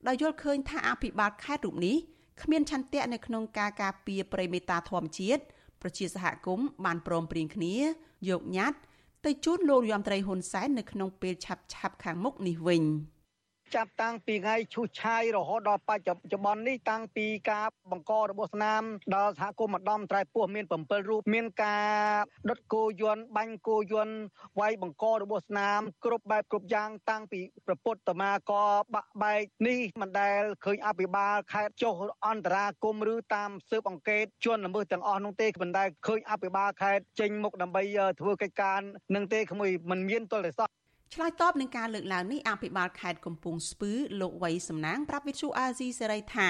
Speaker 3: ដោយយល់ឃើញថាអភិបាលខេត្តរូបនេះគ្មានឆន្ទៈនៅក្នុងការការពារព្រៃមេតាធម្មជាតិ ប្រជាសហគមន៍បានព្រមព្រៀងគ្នាយកញត្តិទៅជូនលោករដ្ឋមន្ត្រីហ៊ុនសែននៅក្នុងពេលឆាប់ឆាប់ខាងមុខនេះវិញ
Speaker 15: ចាប់តាំងពីថ្ងៃឈូសឆាយរហូតដល់បច្ចុប្បន្ននេះតាំងពីការបង្ករបស់ស្នាមដល់សហគមន៍ម្ដំត្រៃពោះមាន7រូបមានការដុតគោយន្តបាញ់គោយន្តវាយបង្ករបស់ស្នាមគ្រប់បែបគ្រប់យ៉ាងតាំងពីប្រពុតតមាកបាក់បែកនេះមិនដែលឃើញអភិបាលខេត្តចុះអន្តរាគមឬតាមស៊ើបអង្កេតជនល្មើសទាំងអស់នោះទេមិនដែលឃើញអភិបាលខេត្តចេញមុខដើម្បីធ្វើកិច្ចការនឹងទេក្មួយមិនមានទល់តែសោះ
Speaker 3: ឆ្លើយតបនឹងការលើកឡើងនេះអភិបាលខេត្តកំពង់ស្ពឺលោកវៃសំណាងប្រាប់វិទ្យុអាស៊ីសេរីថា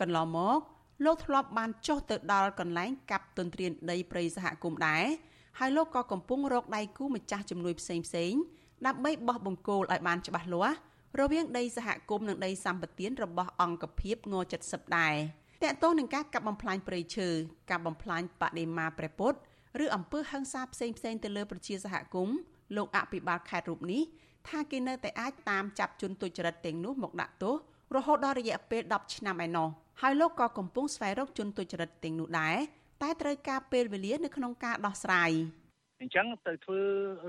Speaker 3: កន្លងមកលោកធ្លាប់បានចុះទៅដល់កន្លែងកាប់ទន្ទ្រានដីព្រៃសហគមន៍ដែរហើយលោកក៏កំពុងរកដៃគូម្ចាស់ជំនួយផ្សេងផ្សេងដើម្បីបោះបង្គោលឲ្យបានច្បាស់លាស់រវាងដីសហគមន៍និងដីសម្បត្តិរបស់អង្គភាពង70ដែរតកតងនឹងការកាប់បំផ្លាញព្រៃឈើការបំផ្លាញបដិមាព្រះពុទ្ធឬអំពើហិង្សាផ្សេងផ្សេងទៅលើប្រជាសហគមន៍ លោកអភិបាលខេត្តរូបនេះថាគេនៅតែអាចតាមចាប់ជនទុច្ចរិតទាំងនោះមកដាក់ទោសរហូតដល់រយៈពេល10ឆ្នាំឯណោះហើយលោកក៏កំពុងស្វែងរកជនទុច្ចរិតទាំងនោះដែរតែត្រូវការពេលវេលានៅក្នុងការដោះស្រាយ។
Speaker 10: អញ្ចឹងទៅធ្វើ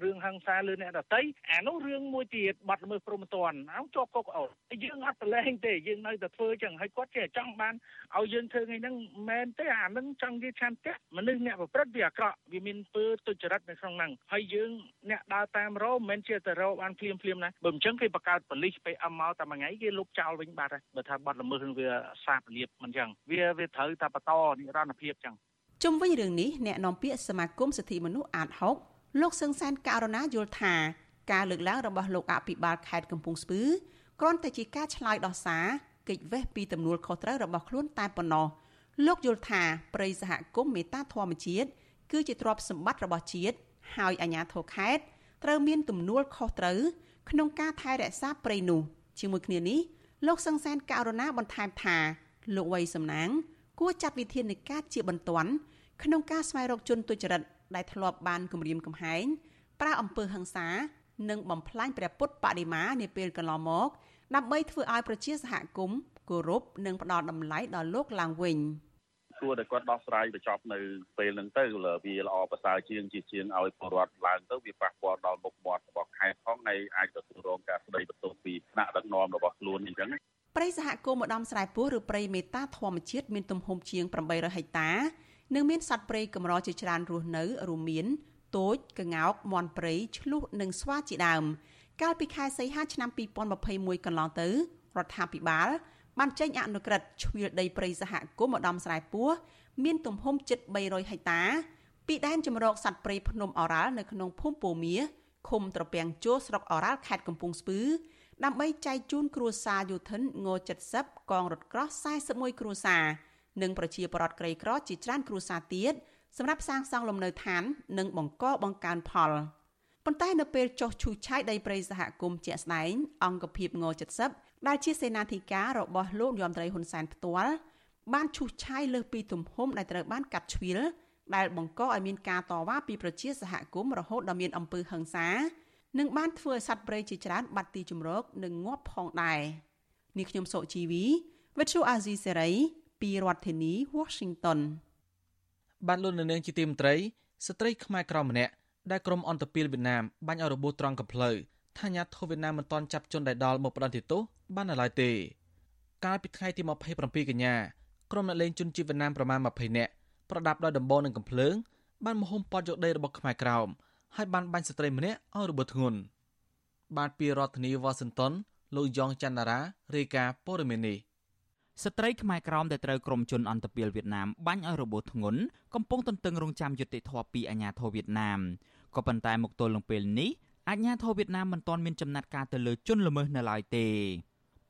Speaker 10: រឿងហឹង្សាលើអ្នកដតីអានោះរឿងមួយទៀតបាត់ល្មើសព្រហ្មទណ្ឌអោជាប់គុកអូយើងអត់ប្រឡែងទេយើងនៅតែធ្វើអញ្ចឹងហើយគាត់ចេះចង់បានឲ្យយើងធ្វើថ្ងៃហ្នឹងមែនទេអាហ្នឹងចង់និយាយឆន្ទៈមនុស្សអ្នកប្រព្រឹត្តវាអាក្រក់វាមានពើទុច្ចរិតនៅក្នុងហ្នឹងហើយយើងអ្នកដើរតាមរោមិនមែនជាទៅរោបានភ្លាមភ្លាមណាបើអញ្ចឹងគេបង្កើតប៉ូលីស PM មកតែមួយថ្ងៃគេលុបចោលវិញបាត់ហើយបើថាបាត់ល្មើសវាសាបលៀបមិនអញ្ចឹងវាវាត្រូវតែបន្តនិរន្តរភាពអញ្ចឹង
Speaker 3: ជុំវិញរឿងនេះអ្នកនាំពាក្យសមាគមសិទ្ធិមនុស្សអាត6លោកសឹងសានករណាយល់ថាការលើកឡើងរបស់លោកអភិបាលខេត្តកំពង់ស្ពឺគ្រាន់តែជាការឆ្លើយដោះសារកិច្ចវេះពីទំនួលខុសត្រូវរបស់ខ្លួនតែប៉ុណ្ណោះលោកយល់ថាប្រិយសហគមន៍មេត្តាធម្មជាតិគឺជាទ្រព្យសម្បត្តិរបស់ជាតិហើយអាជ្ញាធរខេត្តត្រូវមានទំនួលខុសត្រូវក្នុងការថែរក្សាព្រៃនោះជាមួយគ្នានេះលោកសង្សានករណាបន្ថែមថាលោកវ័យសំណាងគួរចាត់វិធានការជាបន្ទាន់ ក្នុងការស្វែងរកជនទុច្ចរិតដែលធ្លាប់បានគំរាមកំហែងប្រើអំពើហិង្សានិងបំផ្លាញព្រះពុទ្ធបដិមានាពេលកន្លងមក ដើម្បីធ្វើឲ្យប្រជាសហគមន៍គោរពនិងផ្ដល់តម្លៃដល់លោកឡើងវិញ
Speaker 6: គួរតែគាត់ដោះស្រាយបញ្ចប់នៅពេលហ្នឹងទៅវាល្អប្រសើរជាងជាជាងឲ្យពលរដ្ឋឡើងទៅវាប៉ះពាល់ដល់មុខមាត់របស់ខេត្តផងហើយអាចទទួលរងការស្ដីបន្ទោសពីថ្នាក់ដឹកនាំរបស់ខ្លួនអញ្ចឹង
Speaker 3: ព្រៃសហគមន៍ម្ដំស្រែពោះឬព្រៃមេតាធម្មជាតិមានទំហំជាង800ហិកតា និងមានសត្វព្រៃកម្រជាច្រើនរស់នៅរួមមានទោចក្ងោកមាន់ព្រៃឆ្លុះនិងស្វាជាដើម កាលពីខែសីហាឆ្នាំ2021កន្លងទៅរដ្ឋាភិបាលបានចេញអនុក្រឹត្យជ្រៀលដីព្រៃសហគមន៍ម្ដំស្រែពោះមានទំហំជិត300ហិកតា ពីដែនជំរកសត្វព្រៃភ្នំអរ៉ាល់នៅក្នុងភូមិពូមៀឃុំត្រពាំងជួស្រុកអរ៉ាល់ខេត្តកំពង់ស្ពឺដើម្បីចែកជូនគ្រួសារយោធិនង70កងរថក្រោះ41គ្រួសារ និងប្រជាពលរដ្ឋក្រីក្រជាច្រើនគ្រួសារទៀតសម្រាប់សាងសង់លំនៅឋាន និងបង្កបង្កើនផលប៉ុន្តែនៅពេលចុះឈូសឆាយដីព្រៃសហគមន៍ជាក់ស្ដែងអង្គភាពង70ដែលជាសេនាធិការរបស់លោកយមត្រីហ៊ុនសែនផ្ទាល់បានឈូសឆាយលើសពីទំហំដែលត្រូវបានកាត់ជ្រៀលដែលបង្កឲ្យមានការតវ៉ាពីប្រជាសហគមន៍រហូតដល់មានអំពើហិង្សានិងបានធ្វើឲ្យសត្វព្រៃជាច្រើនបាត់ទីជម្រកនិងងាប់ផងដែរនេះខ្ញុំសុជីវីវិទ្យុអាស៊ីសេរី ពីរដ្ឋធានី Washington
Speaker 4: បានលោកនៅនាងជាទីមត្រីស្ត្រីខ្មែរក្រមម្នាក់ដែលក្រុមអន្តពាលវៀតណាមបាញ់ឲ្យរបួសត្រង់កំភ្លើថាញាធិវៀតណាមមិនទាន់ចាប់ជនដែលដល់មកផ្ដន្ទាទោសបាននៅឡើយទេកាលពីថ្ងៃទី27កញ្ញាក្រុមអ្នកលេងជនជាតិវៀតណាមប្រមាណ20នាក់ប្រដាប់ដោយដំបងនិងកំភ្លើងបានមហុំព័ទ្ធយកដីរបស់ខ្មែរក្រោមហើយបានបាញ់ស្ត្រីម្នាក់ឲ្យរបួសធ្ងន់បានពីរដ្ឋធានីវ៉ាស៊ីនតោនលោកយ៉ងច័ន្ទរារាយការណ៍ព័ត៌មាននេះ
Speaker 2: ស្ត្រីខ្មែរក្រមដែលត្រូវក្រុមជនអន្តពាលវៀតណាមបាញ់ឲ្យរបួសធ្ងន់កំពុងទន្ទឹងរង់ចាំយុត្តិធម៌ពីអាជ្ញាធរវៀតណាមក៏ប៉ុន្តែមកទល់នឹងពេលនេះអាជ្ញាធរវៀតណាមមិនទាន់មានចំណាត់ការទៅលើជនល្មើសនៅឡើយទេ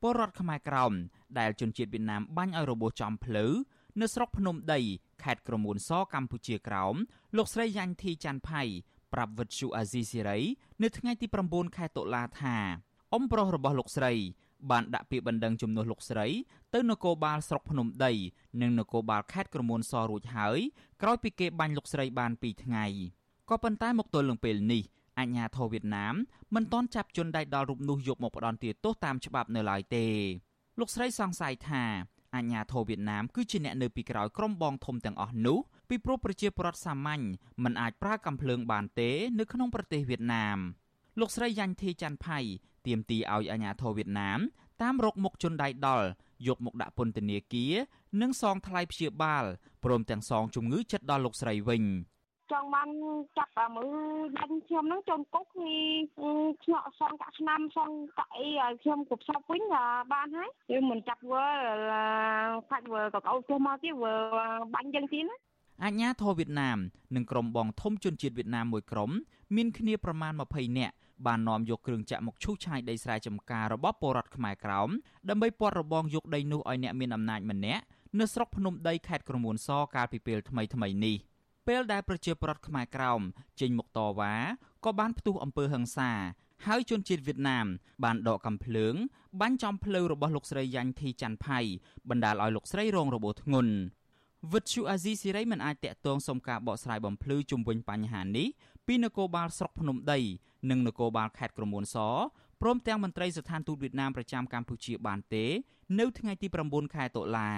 Speaker 2: ពលរដ្ឋខ្មែរក្រមដែលជនជាតិវៀតណាមបាញ់ឲ្យរបួសចំភ្លៅនៅស្រុកភ្នំដីខេត្តក្រមួនសកម្ពុជាក្រោមលោកស្រីយ៉ាញ់ធីច័ន្ទផៃប្រាប់វិទ្យុអាស៊ីសេរីនៅថ្ងៃទី9ខែតុលាថាអ៊ំប្រុសរបស់លោកស្រី បានដាក់ពាក្យបណ្ដឹងជំនួសលោកស្រី ទៅនគរបាលស្រុកភ្នំដី និងនគរបាលខេត្តក្រមួនសរួចហើយក្រោយពីគេបាញ់លោកស្រីបាន2ថ្ងៃក៏ប៉ុន្តែមកទល់នឹងពេលនេះអាជ្ញាធរវៀតណាមមិនទាន់ចាប់ជនដៃដល់រូបនោះយកមកផ្ដន់ទោសតាមច្បាប់នៅឡើយទេ លោកស្រីសង្ស័យថាអាជ្ញាធរវៀតណាមគឺជាអ្នកនៅពីក្រោយក្រុមបងធំទាំងអស់នោះពីព្រោះប្រជាពលរដ្ឋសាមញ្ញមិនអាចប្រើកាំភ្លើងបានទេ នៅក្នុងប្រទេសវៀតណាមលោកស្រីយ៉ាញ់ធីច័ន្ទផៃទាមទារឲ្យអាជ្ញាធរវៀតណាម តាមរកមុខជនដៃដល់យកមកដាក់ពន្ធនាគារនិងសងថ្លៃព្យាបាលព្រមទាំងសងជំងឺចិត្តដល់លោកស្រីវិញ
Speaker 16: ចង់បានចាប់អាមើដាច់ខ្ញុំហ្នឹងចូលគុកគឺឆ្ងក់សងកាក់ឆ្នាំសងកាក់អីឲ្យខ្ញុំគ្រប់សពវិញបានហើយគឺមិនចាប់វើខាច់វើក៏កោចុះមកទៀតវើបាញ់ចឹងទៀតណា
Speaker 2: អាញាធរវៀតណាមនិងក្រុមបងធំជនជាតិវៀតណាមមួយក្រុមមានគ្នាប្រមាណ20នាក់ បាននាំយកគ្រឿងចាក់មកឈូសឆាយដីស្រែចម្ការរបស់ពលរដ្ឋខ្មែរក្រោមដើម្បីពាត់របងយកដីនោះឲ្យអ្នកមានអំណាចម្នាក់នៅស្រុកភ្នំដីខេត្តក្រមួនសកាលពីពេលថ្មីថ្មីនេះពេលដែលប្រជាពលរដ្ឋខ្មែរក្រោមចេញមកតវ៉ាក៏បានផ្ទុះអំពើហិង្សាហើយជនជាតិវៀតណាមបានដកកំភ្លើងបាញ់ចំផ្លូវរបស់លោកស្រីយ៉ាញ់ធីច័ន្ទផៃបណ្ដាលឲ្យលោកស្រីរងរបួសធ្ងន់វិទ្យុអាស៊ីសេរីមិនអាចតាក់ទងសុំការបកស្រាយបំភ្លឺជុំវិញបញ្ហានេះពីនគរបាលស្រុកភ្នំដី និងនគរបាលខេត្តក្រមួនសព្រមទាំងមន្ត្រីស្ថានទូតវៀតណាមប្រចាំកម្ពុជាបានទេ នៅថ្ងៃទី9ខែតុលា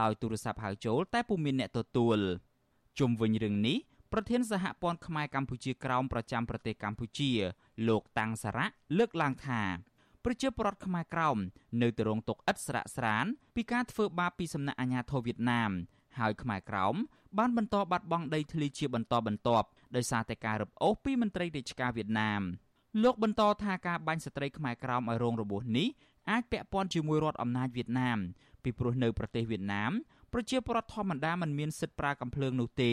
Speaker 2: ដោយទូរស័ព្ទហៅចូលតែពុំមានអ្នកទទួលជុំវិញរឿងនេះប្រធានសហព័ន្ធខ្មែរកម្ពុជាក្រោមប្រចាំប្រទេសកម្ពុជា លោកតាំងសារៈលើកឡើងថាប្រជាពលរដ្ឋខ្មែរក្រោមនៅតែរងទុក្ខឥតស្រាកស្រានពីការធ្វើបាបពីសំណាក់អាជ្ញាធរវៀតណាមហើយខ្មែរក្រោម បានបន្តបាត់បង់ដីធ្លីជាបន្តបន្ទាប់ដោយសារតែការរឹបអូសពីមន្ត្រីរាជការវៀតណាមលោកបន្តថាការបាញ់ស្ត្រីខ្មែរក្រោមឲ្យរងរបួសនេះអាចពាក់ព័ន្ធជាមួយរដ្ឋអំណាចវៀតណាមពីព្រោះនៅប្រទេសវៀតណាមប្រជាពលរដ្ឋធម្មតាមិនមានសិទ្ធិប្រើកំភ្លើងនោះទេ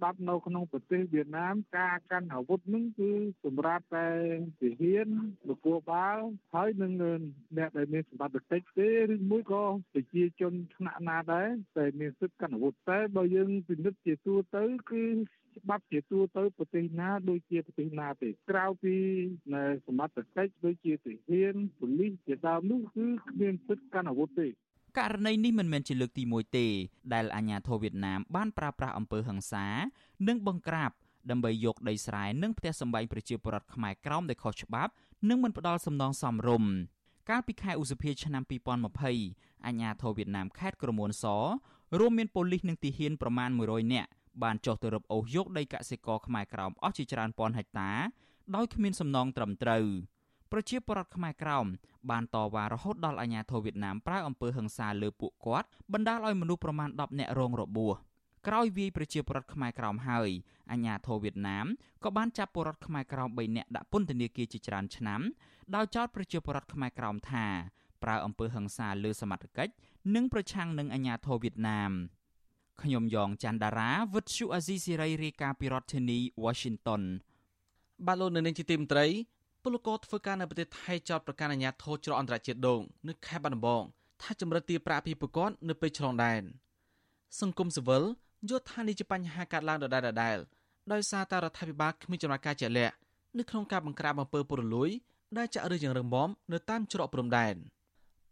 Speaker 17: ច្បាប់នៅក្នុងប្រទេសវៀតណាមការកាន់អាវុធនឹងគឺសម្រាប់តែទាហាននគរបាលហើយនឹងអ្នកដែលមានសមត្ថកិច្ចទេឬមួយក៏ប្រជាជនថ្នាក់ណាដែរតែមានសិទ្ធិកាន់អាវុធតែបើយើងពិនិត្យជាទូទៅគឺច្បាប់ជាទូទៅប្រទេសណាដូចជាប្រទេសណាទេក្រៅពីសមត្ថកិច្ចដូចជាទាហានប៉ូលីសជាដើមនោះគឺគ្មានសិទ្ធិកាន់អាវុធទេ
Speaker 2: ករណីនេះមិនមែនជាលើកទី1ទេដែលអាញាធរវៀតណាមបានប្រើប្រាស់អំពើហិង្សា និងបង្ក្រាបដើម្បីយកដីស្រែនិងផ្ទះសម្បែងប្រជាពលរដ្ឋខ្មែរក្រោមដោយខុសច្បាប់និងមិនផ្ដល់សំណងសមរម្យកាលពីខែឧសភាឆ្នាំ2020អាញាធរវៀតណាមខេត្តក្រមួនសរួមមានប៉ូលីសនិងទាហានប្រមាណ100នាក់បានចុះទៅរឹបអូសយកដីកសិករខ្មែរក្រោមអស់ជាច្រើនពាន់ហិកតា ដោយគ្មានសំណងត្រឹមត្រូវ ប្រជាពលរដ្ឋខ្មែរក្រោមបានតវ៉ារហូតដល់អាជ្ញាធរវៀតណាមប្រើអំពើហិង្សាលើពួកគាត់បណ្ដាលឲ្យមនុស្សប្រមាណ10នាក់រងរបួសក្រោយវាយប្រជាពលរដ្ឋខ្មែរក្រោមហើយអាជ្ញាធរវៀតណាមក៏បានចាប់ពលរដ្ឋខ្មែរក្រោម3នាក់ដាក់ពន្ធនាគារជាច្រើនឆ្នាំដោយចោទប្រជាពលរដ្ឋខ្មែរក្រោមថាប្រើអំពើហិង្សាលើសមត្ថកិច្ចនិងប្រឆាំងនឹងអាជ្ញាធរវៀតណាមខ្ញុំយ៉ងច័ន្ទដារាវិទ្យុអាស៊ីសេរីរាយការណ៍ពីរដ្ឋធានី Washington
Speaker 4: បាទលោកនៅនាងជាទីមត្រី ពលករធ្វើការនៅប្រទេសថៃចោទប្រកាន់អាជ្ញាធរច្រកអន្តរជាតិដងនៅខេត្តបាត់ដំបងថាចម្រិតទារប្រាក់ពីប្រព័ន្ធនៅពេលឆ្លងដែនសង្គមស៊ីវិលយល់ថានេះជាបញ្ហាកើតឡើងដដែលដដែលដោយសារតែរដ្ឋាភិបាលគ្មានចំណាត់ការជាក់លាក់នៅក្នុងការបង្ក្រាបអំពើពុករលួយដែលចាក់ឫសយ៉ាងរឹងមាំនៅតាមច្រកព្រំដែន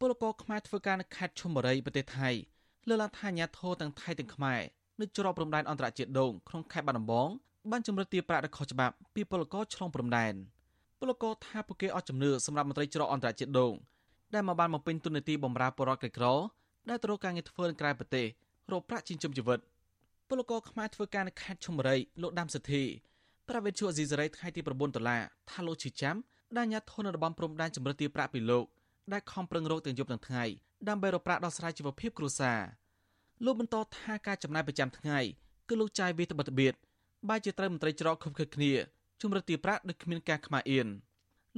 Speaker 4: ពលករខ្មែរធ្វើការនៅខេត្តឈុំបុរីប្រទេសថៃលើកឡើងថាអាញាធរទាំងថៃទាំងខ្មែរនៅច្រកព្រំដែនអន្តរជាតិដងក្នុងខេត្តបាត់ដំបងបានចម្រិតទារប្រាក់ដ៏ខុសច្បាប់ពីពលករឆ្លងព្រំដែន។ ពលករថាពួកគេអត់ជំនឿសម្រាប់មន្ត្រីច្រកអន្តរជាតិដងដែលមកបានបំពេញទុននីតិបម្រើបរិវត្តក្រីក្រដែលត្រូវការងារធ្វើនៅក្រៅប្រទេសរកប្រាក់ចិញ្ចឹមជីវិតពលករខ្មែរធ្វើការនៅខេត្តឈុំបុរីលោកដាំសិទ្ធិប្រាវិទ្យាអេស៊ីសរ៉ៃថ្ងៃទី9ដុល្លារថាលោកឈីចាំដែលញាត់ធននៅតំបន់ព្រំដែនចម្រិតទារប្រាក់ពីលោកដែលខំប្រឹងរកទាំងយប់ទាំងថ្ងៃដើម្បីរកប្រាក់ដោះស្រាយជីវភាពគ្រួសារលោកបន្តថាការចំណាយប្រចាំថ្ងៃគឺលោកចាយវាត្បិតត្បៀតបែរជាត្រូវមន្ត្រីច្រកខុបខិតគ្នា ជំរិតទារប្រាក់ដោយគ្មានការខ្មាស់អៀន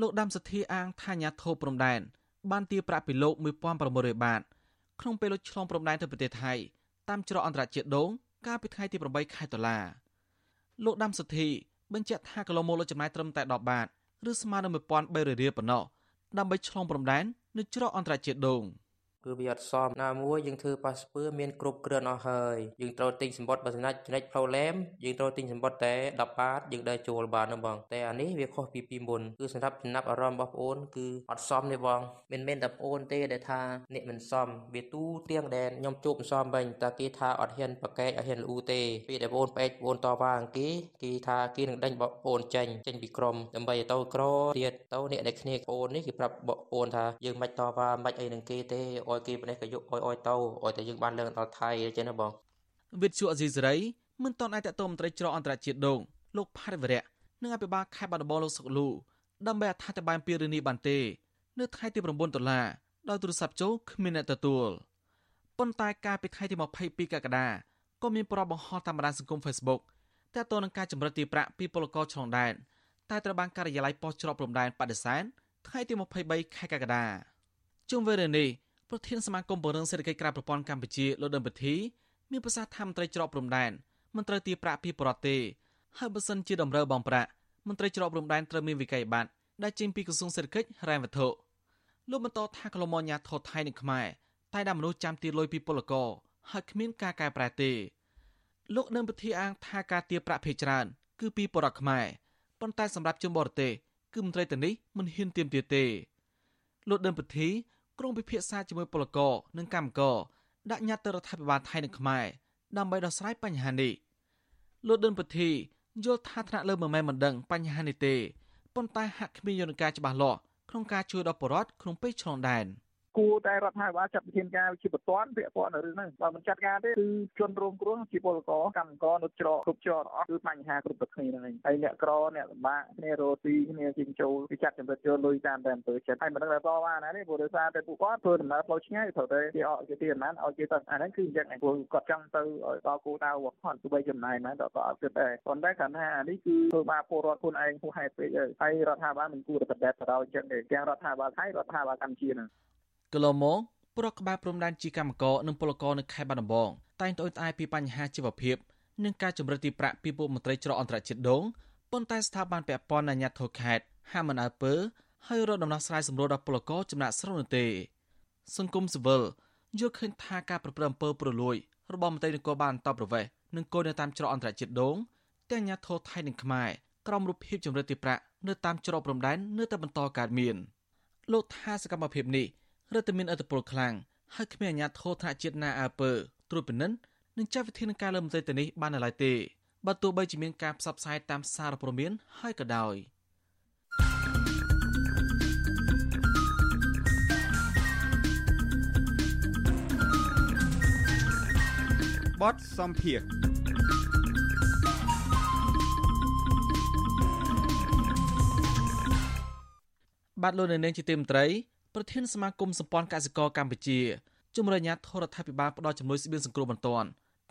Speaker 4: លោកដាំសធាអាងថាញាធោព្រំដែនបានទារប្រាក់ពីលោក1600បាតក្នុងពេលលោកឆ្លងព្រំដែនទៅប្រទេសថៃតាមច្រកអន្តរជាតិដងកាលពីថ្ងៃទី8ខែតុលាលោកដាំសធាបញ្ជាក់ថាកន្លងមកលោកចំណាយត្រឹមតែ10បាតឬស្មើនឹង1300រៀលប៉ុណ្ណោះដើម្បីឆ្លងព្រំដែននៅច្រកអន្តរជាតិដង។
Speaker 18: គឺវាអត់សមណាមួយយើងធ្វើប៉ាសពើមានគ្រប់គ្រាន់អស់ហើយយើងត្រូវទិញសម្បត្តិបើស្នាច់ចំណិចផ្លូវឡែមយើងត្រូវទិញសម្បត្តិតែ10បាតយើងដើរចូលបានហ្នឹងបងតែអានេះវាខុសពីពីមុនគឺសម្រាប់ចំណាប់អារម្មណ៍របស់ប្អូនគឺអត់សមទេបងមិនមែនតែប្អូនទេដែលថាអ្នកមិនសមវាទូទាំងដែលខ្ញុំជួបមិនសមវិញតែគេថាអត់ហ៊ានប្រកែកអត់ហ៊ានលូទេពេលដែលប្អូនបែកប្អូនតវ៉ាអង្គគេគេថាគេនឹងដេញប្អូនចេញចេញពីក្រុមដើម្បីឲ្យទៅក្រទៀតទៅអ្នកដែលគ្នាប្អូននេះគេប្រាប់ប្អូនថាយើងមិនតវ៉ាមិនអីនឹងគេទេឲ្យគេប្រទេសក៏យកឲ្យឲ្យទៅឲ្យតែយើងបានលើកដល់ថៃអញ្ចឹងណាបង
Speaker 4: វិទ្យុអេស៊ីសេរីមិនតន់អាចតតមន្ត្រីច្រកអន្តរជាតិដងលោកផារិវរៈនិងអភិបាលខេត្តបាត់ដំបងលោកសុកលូដើម្បីអត្ថាធិប្បាយពីរឿងនេះបានទេ នៅថ្ងៃទី9ដុល្លារដោយទូរស័ព្ទចូលគ្មានអ្នកទទួលប៉ុន្តែកាលពីថ្ងៃទី22កក្កដាក៏មានប្របបង្ហោះតាមបណ្ដាញសង្គម Facebook ទាក់ទងនឹងការចម្រិតទីប្រាក់ពីពលករឆ្លងដែនតែត្រូវបានការិយាល័យប៉ុស្តិ៍ច្រកព្រំដែនបដិសេធថ្ងៃទី23ខែកក្កដាជុំវិញរឿងនេះ ប្រធានសមាគមពង្រឹងសេដ្ឋកិច្ចក្រៅប្រព័ន្ធកម្ពុជាលោកដិមពធីមានប្រសាសន៍ថាមន្ត្រីច្រកព្រំដែនមិនត្រូវទីប្រាក់ពីបរទេសហើយបើសិនជាតម្រូវបងប្រាក់មន្ត្រីច្រកព្រំដែនត្រូវមានវិក័យប័ត្រដែលចេញពីក្រសួងសេដ្ឋកិច្ចហិរញ្ញវត្ថុលោកបន្តថាកលមញាធរថៃនិងខ្មែរតែដាក់មនុស្សចាំទីលុយពីពលករហើយគ្មានការកែប្រែទេលោកនឹងពធាអាងថាការទារប្រាក់ភេច្រើន គឺពីបរិវត្តខ្មែរប៉ុន្តែសម្រាប់ជនបរទេសគឺមន្ត្រីទៅនេះមិនហ៊ានទាមទារទេលោកដើមពធី ក្រុងពិភាក្សាជាមួយពលករនិងកម្មករដាក់ញត្តិទៅរដ្ឋាភិបាលថៃនិងខ្មែរដើម្បីដោះស្រាយបញ្ហានេះលោកដិនពធីយល់ថាថ្នាក់លើមិនមែនមិនដឹងបញ្ហានេះទេប៉ុន្តែហាក់គ្មានយន្តការច្បាស់លាស់ក្នុងការជួយដល់ប្រជាពលរដ្ឋក្នុងពេលឆ្លងដែន។
Speaker 10: គួរតែរដ្ឋាភិបាលចាត់វិធានការជាបន្ទាន់ពាក់ព័ន្ធនឹងរឿងហ្នឹងបើមិនចាត់ការទេគឺជនរងគ្រោះជាពលករកម្មករនៅច្រកគ្រប់ច្រកអស់គឺបញ្ហាគ្រប់តែគ្នាហ្នឹងឯងហើយអ្នកក្រអ្នកលំបាកគ្នារស់ទីគ្នាជាងចូលគេចាត់ចម្រិតយកលុយតាមតែអំពើចិត្តហើយមិនដឹងថាតវ៉ាណាទេព្រោះដោយសារតែពួកគាត់ធ្វើដំណើរផ្លូវឆ្ងាយត្រូវតែគេអត់គេទីអានឲ្យគេទៅអាហ្នឹងគឺអញ្ចឹងឯងព្រោះគាត់ចង់ទៅឲ្យដល់គោលដៅរបស់គាត់ទោះបីចំណាយណាដល់ក៏អត់គិតដែរប៉ុន្តែគ្រាន់ថាអានេះគឺធ្វើបាបពលរដ្ឋខ្លួនឯងហួសហេតុពេកហើយរដ្ឋាភិបាលមិនគួរតែបដិសេធទៅដល់អញ្ចឹងទេទាំងរដ្ឋាភិបាលថៃរដ្ឋាភិបាលកម្ពុជាហ្នឹង
Speaker 4: កន្លងមកប្រកក្បែរព្រំដែនជាកម្មករនិងពលករនៅខេត្តបាត់ដំបងតែងត្អូញត្អែពីបញ្ហាជីវភាពនិងការជំរិតទីប្រាក់ពីពួកមន្ត្រីច្រកអន្តរជាតិដងប៉ុន្តែស្ថាប័នពាក់ព័ន្ធអាជ្ញាធរខេត្តហាក់មិនអើពើហើយរកដំណោះស្រាយសម្រួលដល់ពលករចំណាក់ស្រុកនោះទេសង្គមស៊ីវិលយល់ឃើញថាការប្រព្រឹត្តអំពើប្រលួយរបស់មន្ត្រីនគរបាលអន្តរប្រវេសន៍និងគោលនៅតាមច្រកអន្តរជាតិដងទាំងអាជ្ញាធរថៃនិងខ្មែរក្រោមរូបភាពជំរិតទីប្រាក់នៅតាមច្រកព្រំដែននៅតែបន្តកើតមានលោកថាសកម្មភាពនេះ រដ្ឋមានអធិបុលខ្លាំងហើយគ្មានអាជ្ញាធរថ្នាក់ជាតិណាអើពើត្រួតពិនិត្យនិងចាត់វិធានការលើមន្ត្រីទៅនេះបានឡើយទេបើទោះបីជាមានការផ្សព្វផ្សាយតាមសារព័ត៌មានហើយក៏ដោយ
Speaker 19: បតសំភារ
Speaker 4: បាទលោកនៅនាងជាទីមត្រី ប្រធានសមាគមសម្ព័ន្ធកសិករកម្ពុជាជំរុញអាជ្ញាធររដ្ឋាភិបាលផ្ដល់ជំនួយស្បៀងសង្គ្រោះបន្ទាន់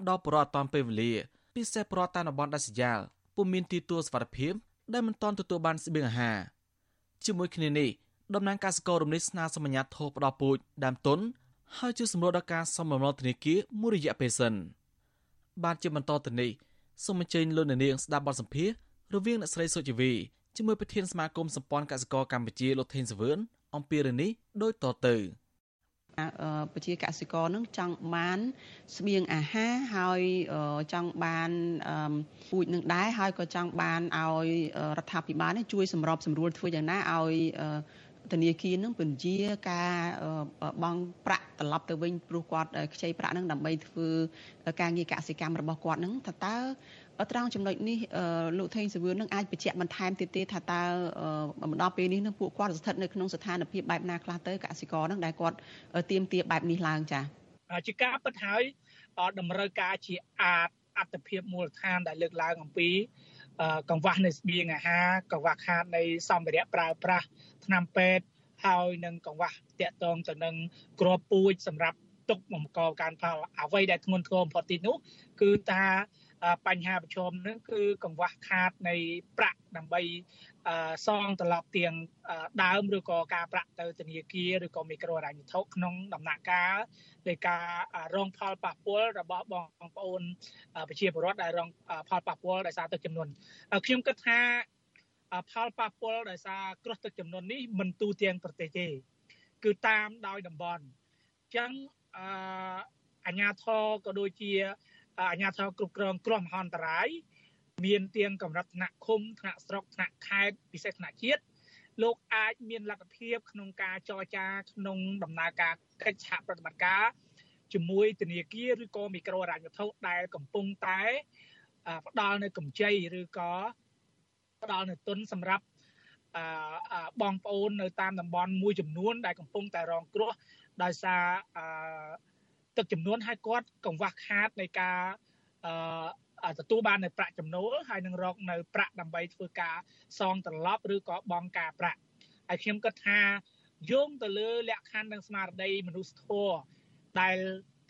Speaker 4: ដល់ប្រជាពលរដ្ឋតាមពេលវេលាពិសេសប្រជាពលរដ្ឋតាមតំបន់ដាច់ស្រយាលពុំមានទីទួលសុវត្ថិភាពដែលមិនទាន់ទទួលបានស្បៀងអាហារជាមួយគ្នានេះតំណាងកសិកររំនេះស្នើសុំអាជ្ញាធរផ្ដល់ពូជដើមទុនហើយជួយសម្រួលដល់ការសំបំណុលធនាគារមួយរយៈពេលសិនបានជាបន្តទៅនេះសូមអញ្ជើញលោកនាងស្ដាប់បទសម្ភាសន៍រវាងអ្នកស្រីសុជីវីជាមួយប្រធានសមាគមសម្ព័ន្ធកសិករកម្ពុជាលោកថេងសវឿន អំពីរឿងនេះដូចតទៅ
Speaker 3: ប្រជាកសិករនឹងចង់បានស្បៀងអាហារហើយចង់បានពូជនឹងដែរហើយក៏ចង់បានឲ្យរដ្ឋាភិបាលនេះជួយសម្របសម្រួលធ្វើយ៉ាងណាឲ្យធនាគារនឹងពន្យាការបង់ប្រាក់ត្រឡប់ទៅវិញព្រោះគាត់ខ្ចីប្រាក់នឹងដើម្បីធ្វើការងារកសិកម្មរបស់គាត់នឹងថាតើ ត្រង់ចំណុចនេះលោកថេងសវឿននឹងអាចបញ្ជាក់បន្ថែមទៀតទេថាតើមកដល់ពេលនេះនឹងពួកគាត់ស្ថិតនៅក្នុងស្ថានភាពបែបណាខ្លះទៅកសិករនឹងដែលគាត់ទៀមទាបែបនេះឡើងចា៎
Speaker 20: ជាការពិតហើយតម្រូវការជាអាចអត្តភាពមូលដ្ឋានដែលលើកឡើងអំពីកង្វះនៃស្បៀងអាហារកង្វះខាតនៃសម្ភារៈប្រើប្រាស់ថ្នាំពេទ្យហើយនឹងកង្វះតាក់ទងទៅនឹងគ្រាប់ពូជសម្រាប់ទុកបង្កការផលអ្វីដែលធ្ងន់ធ្ងរបំផុតទីនោះគឺថា បញ្ហាប្រឈមនឹងគឺកង្វះខាតនៃប្រាក់ដើម្បីសងត្រឡប់ទៀងដើមឬក៏ការប្រាក់ទៅធនាគារឬក៏មីក្រូហិរញ្ញវត្ថុក្នុងដំណាក់កាលនៃការរងផលប៉ះពាល់របស់បងប្អូនប្រជាពលរដ្ឋដែលរងផលប៉ះពាល់ដោយសារទឹកចំនួនខ្ញុំគិតថាផលប៉ះពាល់ដោយសារគ្រោះទឹកចំនួននេះមិនទូទាំងប្រទេសទេគឺតាមដោយតំបន់អញ្ចឹងអអាញាធរក៏ដូចជា អាជ្ញាធរគ្រប់គ្រងគ្រោះមហន្តរាយមានទាំងកម្រិតថ្នាក់ឃុំថ្នាក់ស្រុកថ្នាក់ខេត្តពិសេសថ្នាក់ជាតិលោកអាចមានលទ្ធភាពក្នុងការចរចាក្នុងដំណើរការកិច្ចសហប្រតិបត្តិការជាមួយធនាគារឬក៏មីក្រូហិរញ្ញវត្ថុដែលកំពុងតែផ្ដល់នៅកម្ចីឬក៏ផ្ដល់នៅទុនសម្រាប់បងប្អូននៅតាមតំបន់មួយចំនួនដែលកំពុងតែរងគ្រោះដោយសារ ទឹកចំនួនហើយគាត់កង្វះខាតនៃការអឺទទួលបាននៅប្រាក់ចំណូលហើយនឹងរកនៅប្រាក់ដើម្បីធ្វើការសងត្រឡប់ឬក៏បង់ការប្រាក់ហើយខ្ញុំគិតថាយោងទៅលើលក្ខខណ្ឌនិងស្មារតីមនុស្សធម៌ដែល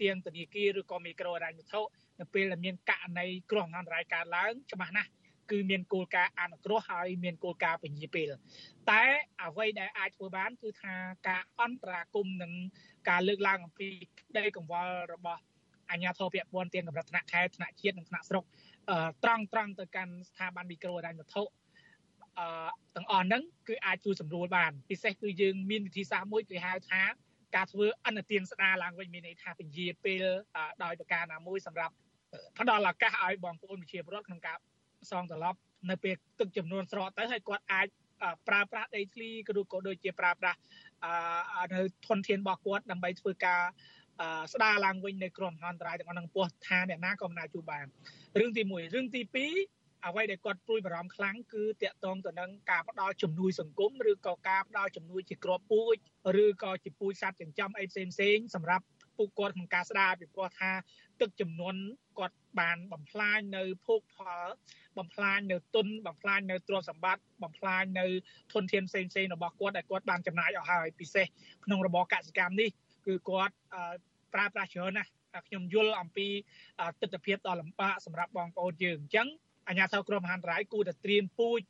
Speaker 20: ទៀងធនាគារឬក៏មីក្រូហិរញ្ញវត្ថុនៅពេលដែលមានករណីគ្រោះមហន្តរាយកើតឡើងច្បាស់ណាស់គឺមានគោលការណ៍អនុគ្រោះហើយមានគោលការណ៍ពញាពេលតែអ្វីដែលអាចធ្វើបានគឺថាការអន្តរាគមន៍និងការលើកឡើងអំពីក្តីកង្វល់របស់អាជ្ញាធរពាក់ព័ន្ធទាំងកម្រិតថ្នាក់ខេត្តថ្នាក់ជាតិនិងថ្នាក់ស្រុកត្រង់ត្រង់ទៅកាន់ស្ថាប័នមីក្រូហិរញ្ញវត្ថុអឺទាំងអស់ហ្នឹងគឺអាចជួយសម្រួលបានពិសេសគឺយើងមានវិធីសាស្ត្រមួយគេហៅថាការធ្វើអនុទានស្ដារឡើងវិញមានន័យថាពជាពេលដោយប្រការណាមួយសម្រាប់ផ្ដល់ឱកាសឲ្យបងប្អូនប្រជាពលរដ្ឋក្នុងការសងត្រឡប់នៅពេលទឹកចំនួនស្រកទៅហើយគាត់អាច ប្រើប្រាស់ដីធ្លីក៏ក៏ដូចជាប្រើប្រាស់នៅធនធានរបស់គាត់ដើម្បីធ្វើការស្ដារឡើងវិញនៅក្រុមហន្តរាយទាំងអស់នឹងពោះថាអ្នកណាក៏មិនអាចជួបបានរឿងទី1រឿងទី2អ្វីដែលគាត់ព្រួយបារម្ភខ្លាំងគឺតកតងទៅនឹងការផ្ដល់ជំនួយសង្គមឬក៏ការផ្ដល់ជំនួយជាក្របពូជឬក៏ជាពូជសត្វចិញ្ចឹមអីផ្សេងផ្សេងសម្រាប់ ពួកគាត់ក្នុងការស្ដារពីព្រោះថា ទឹកចំនួនគាត់បានបំផ្លាញនៅភោគផលបំផ្លាញនៅទុនបំផ្លាញនៅទ្រព្យសម្បត្តិបំផ្លាញនៅធនធានផ្សេងផ្សេងរបស់គាត់ដែលគាត់បានចំណាយអស់ហើយពិសេសក្នុងរបបកសិកម្មនេះគឺគាត់ប្រើប្រាស់ច្រើនណាស់ខ្ញុំយល់អំពីទស្សនវិជ្ជាដ៏លំបាកសម្រាប់បងប្អូនយើងអញ្ចឹងអាជ្ញាធរក្រមមហានរាយគួរតែត្រៀមពូជ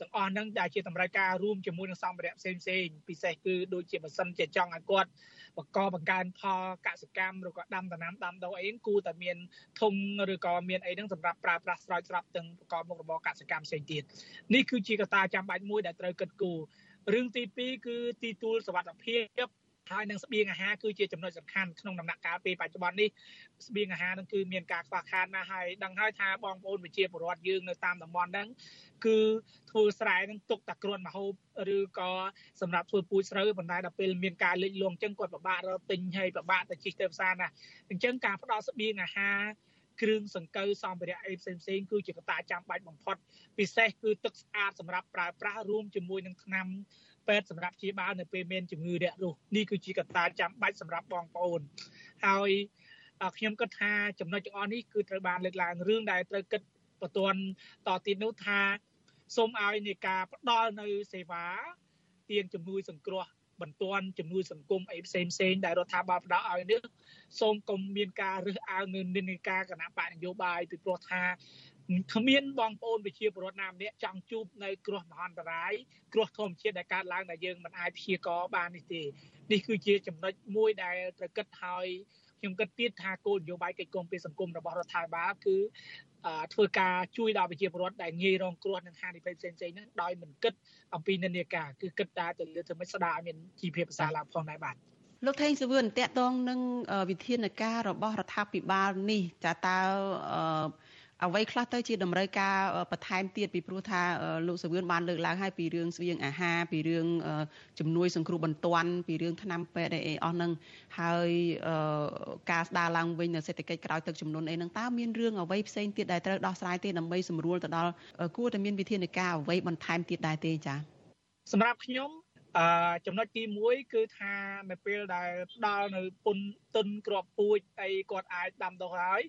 Speaker 20: ទាំងអស់ហ្នឹងដែលជាតម្រូវការរួមជាមួយនឹងសម្ភារៈផ្សេងផ្សេងពិសេសគឺដូចជាបើសិនជាចង់ឲ្យគាត់បង្កបង្កើនផលកសិកម្មឬក៏ដាំដំណាំដាំដុះអីគួរតែមានធុងឬក៏មានអីហ្នឹងសម្រាប់ប្រើប្រាស់ស្រោចស្រពទាំងប្រកបមុខរបរកសិកម្មផ្សេងទៀតនេះគឺជាកត្តាចាំបាច់មួយដែលត្រូវគិតគូររឿងទី2គឺទីទួលសវត្ថភាព ហើយនឹងស្បៀងអាហារគឺជាចំណុចសំខាន់ក្នុងដំណាក់កាលពេលបច្ចុប្បន្ននេះស្បៀងអាហារនឹងគឺមានការខ្វះខាតណាស់ហើយដឹងហើយថាបងប្អូនប្រជាពលរដ្ឋយើងនៅតាមតំបន់ហ្នឹងគឺធ្វើស្រែនឹងទុកតែគ្រាន់មហូបឬក៏សម្រាប់ធ្វើពូជស្រូវប៉ុន្តែដល់ពេលមានការលិចលង់អញ្ចឹងគាត់ពិបាករកទិញហើយពិបាកទៅជិះទៅផ្សារណាអញ្ចឹងការផ្ដល់ស្បៀងអាហារគ្រឿងសង្កូវសម្ភារៈអីផ្សេងផ្សេងគឺជាកត្តាចាំបាច់បំផុតពិសេសគឺទឹកស្អាតសម្រាប់ប្រើប្រាស់រួមជាមួយនឹងថ្នាំ ពេទ្យសម្រាប់ព្យាបាលនៅពេលមានជំងឺរាករូសនេះគឺជាកត្តាចាំបាច់សម្រាប់បងប្អូនហើយខ្ញុំគិតថាចំណុចទាំងអស់នេះគឺត្រូវបានលើកឡើងរឿងដែលត្រូវគិតបន្ទាន់តទៀតនោះថាសូមឲ្យនៃការផ្ដល់នៅសេវាទៀងជំនួយសង្គ្រោះបន្ទាន់ជំនួយសង្គមអីផ្សេងផ្សេងដែលរដ្ឋាភិបាលផ្ដល់ឲ្យនេះសូមកុំមានការរើសអើងនៅនិន្នាការគណៈបកនយោបាយពីព្រោះថា គ្មានបងប្អូនប្រជាពលរដ្ឋណាម្នាក់ចង់ជួបនៅគ្រោះមហន្តរាយគ្រោះធម្មជាតិដែលកើតឡើងដែលយើងមិនអាចព្យាករបាននេះទេនេះគឺជាចំណុចមួយដែលត្រូវគិតហើយខ្ញុំគិតទៀតថាគោលនយោបាយកិច្ចគុំពីសង្គមរបស់រដ្ឋាភិបាលគឺធ្វើការជួយដល់ប្រជាពលរដ្ឋដែលងាយរងគ្រោះនឹងហានិភ័យផ្សេងៗហ្នឹងដោយមិនគិតអំពីនិន្នាការគឺគិតតែទៅលើធ្វើម៉េចស្ដារឲ្យមានជីវភាពប្រសើរឡើងផងដែរបាទ
Speaker 3: លោកថេងសវឿនតកតងនឹងវិធានការរបស់រដ្ឋាភិបាលនេះចាតើ អ្វីខ្លះទៅជាតម្រូវការបន្ថែមទៀតពីព្រោះថាលោកសវឿនបានលើកឡើងហើយពីរឿងស្បៀងអាហារពីរឿងជំនួយ សង្គ្រោះបន្ទាន់ពីរឿងថ្នាំពេទ្យអីអស់ហ្នឹងហើយការស្ដារឡើងវិញនៅសេដ្ឋកិច្ចក្រោយទឹកចំនួនអីហ្នឹងតើមានរឿងអ្វីផ្សេងទៀតដែលត្រូវដោះស្រាយទេដើម្បីសម្រួលទៅដល់គួរតែមានវិធានការអ្វីបន្ថែមទៀតដែរទេចា៎
Speaker 20: សម្រាប់ខ្ញុំអឺចំណុចទី1គឺថានៅពេលដែលផ្ដល់នៅពុនទុនក្របពូជអីគាត់អាចដាំដុះហើយ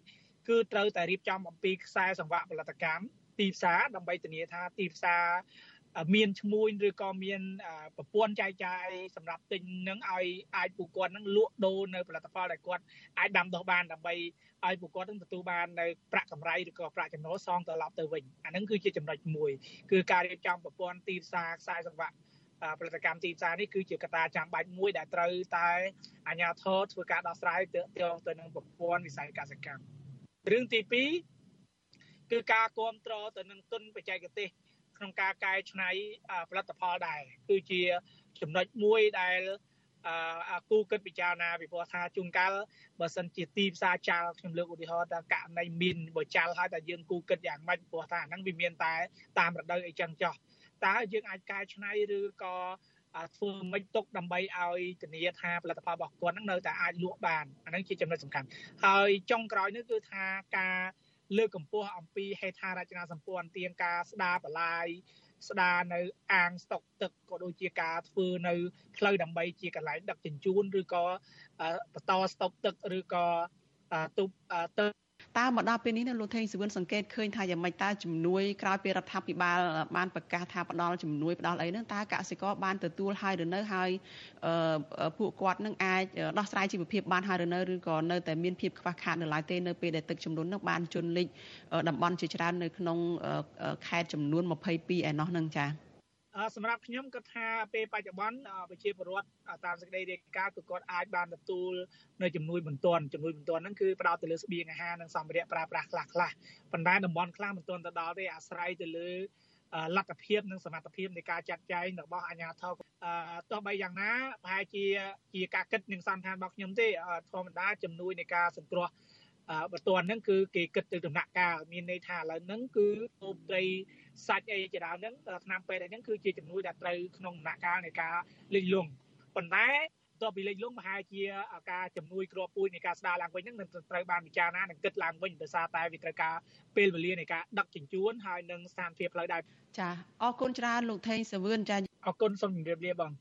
Speaker 20: គឺត្រូវតែរៀបចំអំពីខ្សែសង្វាក់ផលិតកម្មទីផ្សារដើម្បីធានាថាទីផ្សារមានឈ្មួញឬក៏មានប្រព័ន្ធចែកចាយសម្រាប់ទិញនឹងឲ្យអាចពួកគាត់នឹងលក់ដូរនៅផលិតផលដែលគាត់អាចដាំដុះបានដើម្បីឲ្យពួកគាត់នឹងទទួលបាននៅប្រាក់កម្រៃឬក៏ប្រាក់ចំណូលសងត្រឡប់ទៅវិញអានឹងគឺជាចំណុចមួយគឺការរៀបចំប្រព័ន្ធទីផ្សារខ្សែសង្វាក់ផលិតកម្មទីផ្សារនេះគឺជាកត្តាចាំបាច់មួយដែលត្រូវតែអាជ្ញាធរធ្វើការដោះស្រាយទៅទៅនឹងប្រព័ន្ធវិស័យកសិកម្ម រឿងទី2គឺការគ្រប់គ្រងទៅនឹងទុនបច្ចេកទេស ក្នុងការកែច្នៃផលិតផលដែរគឺជាចំណុចមួយដែលអឺគូគិតពិចារណាពីព្រោះថាជួនកាលបើសិនជាទីផ្សារចាល់ខ្ញុំលើកឧទាហរណ៍ថាករណីមានបើចាល់ហើយតែយើងគូគិតយ៉ាងម៉េចព្រោះថាអាហ្នឹងវាមានតែតាមរដូវអីចឹងចោះតើយើងអាចកែច្នៃឬក៏ ធ្វើមិនទុកដើម្បីឲ្យធានាថាផលិតផលរបស់គាត់នឹងនៅតែអាចលក់បានអានឹងជាចំណុចសំខាន់ហើយចុងក្រោយនេះគឺថាការលើកកម្ពស់អំពីហេដ្ឋារចនាសម្ព័ន្ធទៀងការស្ដារបន្លាយស្ដារនៅអាងស្តុកទឹកក៏ដូចជាការធ្វើនៅផ្លូវដើម្បីជាកន្លែងដឹកជញ្ជូនឬក៏បន្តស្តុកទឹកឬក៏ទូបទឹក
Speaker 3: តើមកដល់ពេលនេះនៅលោកថេងសវឿនសង្កេតឃើញថាយ៉ាងម៉េចតើជំនួយក្រោយពីរដ្ឋាភិបាលបានប្រកាសថាផ្ដល់ជំនួយផ្ដល់អីហ្នឹងតើកសិករបានទទួលហើយឬនៅហើយពួកគាត់នឹងអាចដោះស្រាយជីវភាពបានហើយឬនៅឬក៏នៅតែមានភាពខ្វះខាតនៅឡើយទេនៅពេលដែលទឹកចំនួននឹងបានជន់លិចតំបន់ជាច្រើននៅក្នុងខេត្តចំនួន22ឯណោះហ្នឹងចា៎
Speaker 20: សម្រាប់ខ្ញុំគាត់ថាពេលបច្ចុប្បន្នប្រជាពលរដ្ឋតាមសេចក្តីរាយការណ៍គឺគាត់អាចបានទទួលនៅជំនួយបន្ទាន់ជំនួយបន្ទាន់ហ្នឹងគឺផ្ដោតទៅលើស្បៀងអាហារនិងសម្ភារៈប្រើប្រាស់ខ្លះខ្លះប៉ុន្តែតំបន់ខ្លះមិនទាន់ទៅដល់ទេអាស្រ័យទៅលើលទ្ធភាពនិងសមត្ថភាពនៃការចាត់ចែងរបស់អាជ្ញាធរទោះបីយ៉ាងណាប្រហែលជាជាការគិតនិងសន្និដ្ឋានរបស់ខ្ញុំទេធម្មតាជំនួយនៃការសង្គ្រោះបន្ទាន់ហ្នឹងគឺគេគិតទៅដំណាក់កាលមានន័យថាឥឡូវហ្នឹងគឺអូបត្រី សាច់អីជាដើមហ្នឹងឆ្នាំពេទ្យអីហ្នឹងគឺជាជំនួយដែលត្រូវក្នុងដំណាក់កាលនៃការលិចលង់ប៉ុន្តែតពីលេខលងមហាជាការជំនួយគ្រាប់ពូជនៃការស្ដារឡើងវិញហ្នឹងនឹងត្រូវបានពិចារណានិងគិតឡើងវិញដោយសារតែវាត្រូវការពេលវេលានៃការដឹកជញ្ជូនហើយនឹងស្ថានភាពផ្លូវដែក
Speaker 3: ចាអរគុណច្រើនលោកថេងសវឿនចា
Speaker 20: អរគុណសូមជម្រាបលាបង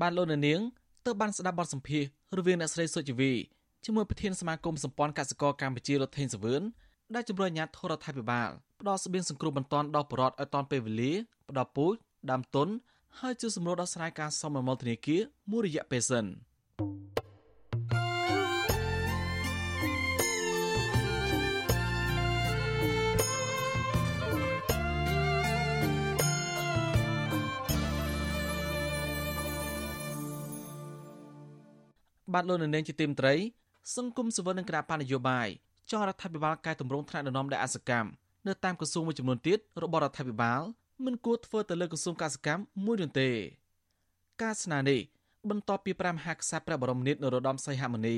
Speaker 4: បានលោកនាងទើបបានស្ដាប់បទសម្ភាសរវាងអ្នកស្រីសុជីវីជាមួយប្រធានសមាគមសម្ព័ន្ធកសិករកម្ពុជាលោកថេងសវឿនដែលជំរុញអាជ្ញាធររដ្ឋាភិបាល ផ្ដល់ស្បៀងសង្គ្រោះបន្ទាន់ដល់ប្រជាពលរដ្ឋឲ្យទាន់ពេលវេលាផ្ដល់ពូជដើមទុនហើយជួយសម្រួលដោះស្រាយការសមមលធនាគារមួយរយៈពេលសិនបាទលោកនៅនាងជាទីមត្រីសង្គមសវននឹងគណៈបញ្ញយោបាយចង់រដ្ឋាភិបាលកែតម្រង់ថ្នាក់ដឹកនាំដែលអសកម្ម នៅតាមក្រសួងមួយចំនួនទៀតរបស់រដ្ឋាភិបាលមិនគួរធ្វើទៅលើក្រសួងកសិកម្មមួយនោះទេ ការស្នើនេះបន្ទាប់ពីព្រះមហាក្សត្រព្រះបរមនាថនរោត្តមសីហមុនី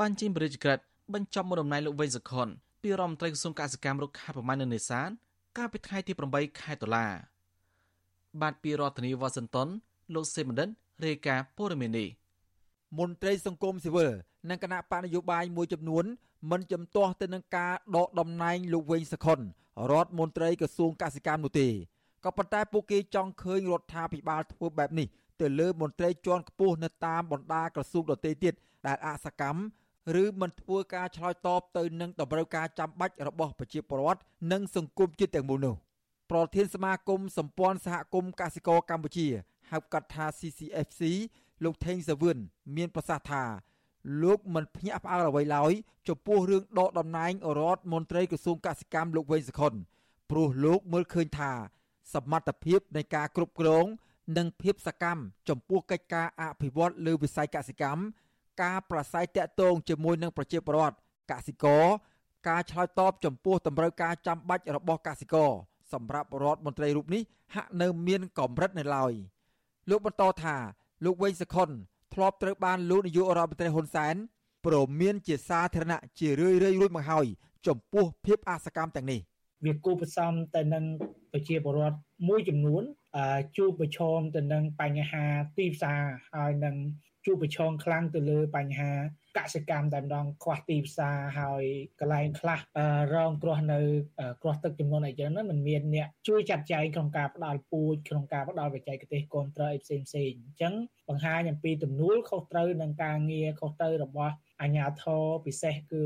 Speaker 4: បានចេញបរិយាក្រិតបញ្ចប់មុនដំណែងលោកវេងសុខុនពីរដ្ឋមន្ត្រីក្រសួងកសិកម្មរុក្ខាប្រមាណនៅនេសាទកាលពីថ្ងៃទី8ខែតុលាបាទពីរដ្ឋធានីវ៉ាស៊ីនតោនលោកសេមណ្ឌិតរាយការណ៍ព័ត៌មាននេះ
Speaker 11: មន្ត្រីសង្គមស៊ីវិលនិងគណៈបកនយោបាយមួយចំនួនមិនជំទាស់ទៅនឹងការដកតំណែងលោកវេងសខុនរដ្ឋមន្ត្រីក្រសួងកសិកម្មនោះទេក៏ប៉ុន្តែពួកគេចង់ឃើញរដ្ឋាភិបាលធ្វើបែបនេះទៅលើមន្ត្រីជាន់ខ្ពស់នៅតាមបណ្ដាក្រសួងដទៃទៀតដែលអសកម្មឬមិនធ្វើការឆ្លើយតបទៅនឹងតម្រូវការចាំបាច់របស់ប្រជាពលរដ្ឋនិងសង្គមជាតិទាំងមូលនោះប្រធានសមាគមសម្ព័ន្ធសហគមន៍កសិករកម្ពុជាហៅកាត់ថា CCFC លោកថេងសាវឿនមានប្រសាសន៍ថាលោកមិនភ្ញាក់ផ្អើលអ្វីឡើយចំពោះរឿងដកតំណែងរដ្ឋមន្ត្រីក្រសួងកសិកម្មលោកវេងសុខុនព្រោះលោកមើលឃើញថាសមត្ថភាពនៃការគ្រប់គ្រង និងភាពសកម្មចំពោះកិច្ចការអភិវឌ្ឍលើវិស័យកសិកម្មការប្រស័យតាក់ទងជាមួយនឹងប្រជាពលរដ្ឋកសិករការឆ្លើយតបចំពោះតម្រូវការចាំបាច់របស់កសិករសម្រាប់រដ្ឋមន្ត្រីរូបនេះហាក់នៅមានកម្រិតនៅឡើយលោកបន្តថា លោកវេងសខុនធ្លាប់ត្រូវបានលោកនាយករដ្ឋមន្ត្រីហ៊ុនសែនព្រមានជាសាធារណៈជារឿយៗរួចមកហើយចំពោះភាពអសកម្មទាំងនេះ
Speaker 20: វាគូផ្សំទៅនឹងប្រជាពលរដ្ឋមួយចំនួនជួបប្រឈមទៅនឹងបញ្ហាទីផ្សារហើយនឹង ជួបប្រឈមខ្លាំងទៅលើបញ្ហាកសិកម្មតែម្ដងខ្វះទីផ្សារហើយកន្លែងខ្លះរងគ្រោះនៅគ្រោះទឹកចំនួនអីចឹងហ្នឹងมันមានអ្នកជួយចាត់ចែងក្នុងការផ្ដល់ពូជក្នុងការផ្ដល់បច្ចេកទេសគ្រប់គ្រងអីផ្សេងផ្សេងអញ្ចឹងបង្ហាញអំពីទំនួលខុសត្រូវនឹងការងារខុសត្រូវរបស់អាជ្ញាធរពិសេសគឺ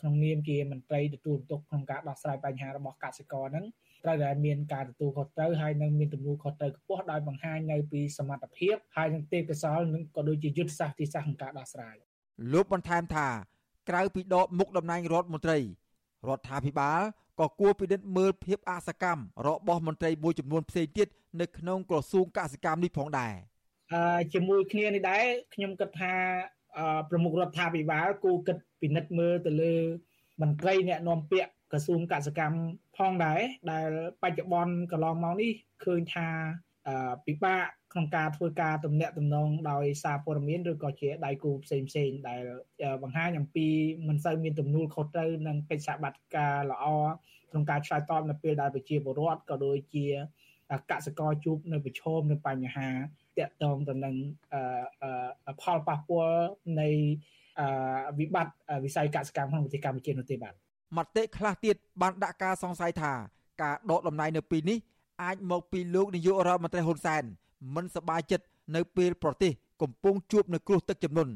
Speaker 20: ក្នុងនាមជាមន្ត្រីទទួលបន្ទុកក្នុងការដោះស្រាយបញ្ហារបស់កសិករហ្នឹង ត្រូវតែមានការទទួលខុសត្រូវហើយនឹងមានទំនួលខុសត្រូវខ្ពស់ដោយបង្ហាញនៅពីសមត្ថភាពហើយនឹងទេពកោសល្យនិងក៏ដូចជាយុទ្ធសាស្ត្រទីសាស្ត្រក្នុងការដោះស្រាយ
Speaker 11: លោកបន្ថែមថា ក្រៅពីដកមុខតំណែងរដ្ឋមន្ត្រីរដ្ឋាភិបាលក៏គួរពិនិត្យមើលភាពអសកម្មរបស់មន្ត្រីមួយចំនួនផ្សេងទៀតនៅក្នុងក្រសួងកសិកម្មនេះផងដែរ
Speaker 20: អឺជាមួយគ្នានេះដែរខ្ញុំគិតថាប្រមុខរដ្ឋាភិបាលគួរគិតពិនិត្យមើលទៅលើមន្ត្រីអ្នកនាំពាក្យក្រសួងកសិកម្ម ផងដែរដែលបច្ចុប្បន្នកន្លងមកនេះឃើញថាពិបាកក្នុងការធ្វើការទំនាក់ទំនងដោយសារព័ត៌មានឬក៏ជាដៃគូផ្សេងផ្សេងដែលបង្ហាញអំពីមិនសូវមានទំនួលខុសត្រូវនិងកិច្ចសហប្រតិការល្អក្នុងការឆ្លើយតបនៅពេលដែលប្រជាពលរដ្ឋក៏ដូចជាកសិករជួបនៅប្រឈមនឹងបញ្ហាតាក់ទងទៅនឹងផលប៉ះពាល់នៃវិបត្តិវិស័យកសិកម្មក្នុងប្រទេសកម្ពុជានោះទេបាទ
Speaker 11: មតិខ្លះទៀតបានដាក់ការសង្ស័យថាការដកដំណែងនៅពេលនេះអាចមកពីលោកនាយករដ្ឋមន្ត្រីហ៊ុនសែនមិនសប្បាយចិត្តនៅពេលប្រទេសកំពុងជួបនឹងគ្រោះទឹកជំនន់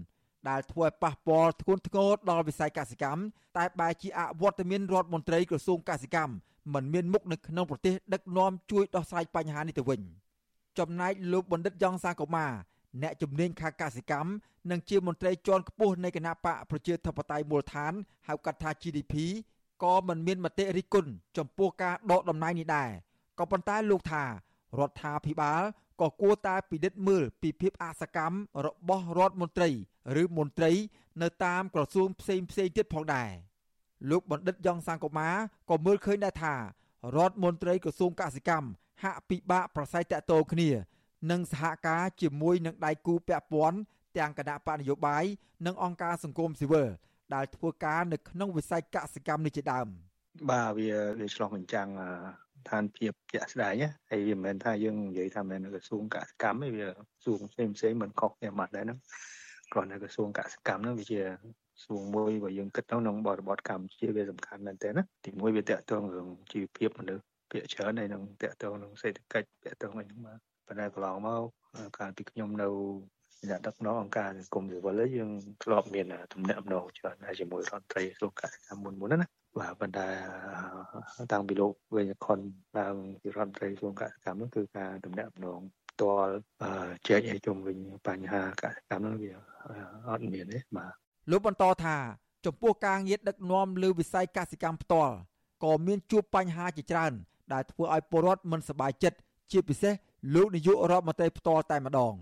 Speaker 11: ដែលធ្វើឲ្យប៉ះពាល់ធ្ងន់ធ្ងរដល់វិស័យកសិកម្មតែបែរជាអវត្តមានរដ្ឋមន្ត្រីក្រសួងកសិកម្មមិនមានមុខនៅក្នុងប្រទេសដឹកនាំជួយដោះស្រាយបញ្ហានេះទៅវិញចំណែកលោកបណ្ឌិតយ៉ងសាកូម៉ា អ្នកជំនាញខាងកសិកម្មនិងជាមន្ត្រីជាន់ខ្ពស់នៃគណៈបកប្រជាធិបតេយ្យមូលដ្ឋានហៅកាត់ថា GDP ក៏មិនមានមតិរិះគន់ចំពោះការដកដំណែងនេះដែរក៏ប៉ុន្តែលោកថារដ្ឋាភិបាលក៏គួរតែពិនិត្យមើលពីភាពអសកម្មរបស់រដ្ឋមន្ត្រី ឬមន្ត្រី នៅតាមក្រសួងផ្សេងផ្សេងទៀតផងដែរលោកបណ្ឌិតយ៉ងសង្គមាក៏មើលឃើញដែរថារដ្ឋមន្ត្រីក្រសួងកសិកម្មហាក់ពិបាកប្រស័យតាក់ទងគ្នា និងសហការជាមួយនឹងដៃគូពាក់ព័ន្ធទាំងគណៈបកនយោបាយនិងអង្គការសង្គមស៊ីវិលដែលធ្វើការនៅក្នុងវិស័យកសិកម្មនេះជាដើម
Speaker 21: បាទវាវាឆ្លងបញ្ចាំងឋានភាពជាក់ស្ដែងហើយវាមិនមែនថាយើងនិយាយថាមិនក្រសួងកសិកម្មទេវាក្រសួងផ្សេងផ្សេងមិនខុសគ្នាមកដែរហ្នឹងគ្រាន់តែក្រសួងកសិកម្មហ្នឹងវាជាក្រសួងមួយបើយើងគិតទៅក្នុងបរិបទកម្ពុជាវាសំខាន់មែនទែនណាទីមួយវាតកតងរឿងជីវភាពមនុស្សភាគច្រើនហើយនឹងតកតងនឹងសេដ្ឋកិច្ចតកតងអីហ្នឹងមក ប៉ុន្តែកន្លងមកកាលពីខ្ញុំនៅអ្នកដឹកនាំអង្គការសង្គមស៊ីវិលយើងធ្លាប់មានទំនាក់ទំនងច្រើនជាមួយរដ្ឋមន្ត្រីក្រសួងកសិកម្មមុនមុនណាបាទប៉ុន្តែតាំងពីលោកវិញខុនឡើងពីរដ្ឋមន្ត្រីក្រសួងកសិកម្មនោះគឺការទំនាក់ទំនងផ្ទាល់ចែកឲ្យជុំវិញបញ្ហាកសិកម្មនោះវាអត់មានទេបាទ
Speaker 11: លោកបន្តថាចំពោះការងារដឹកនាំលើវិស័យកសិកម្មផ្ទាល់ក៏មានជួបបញ្ហាជាច្រើនដែលធ្វើឲ្យពលរដ្ឋមិនសប្បាយចិត្តជាពិសេស លោកនាយករដ្ឋមន្ត្រីផ្ទាល់តែម្ដង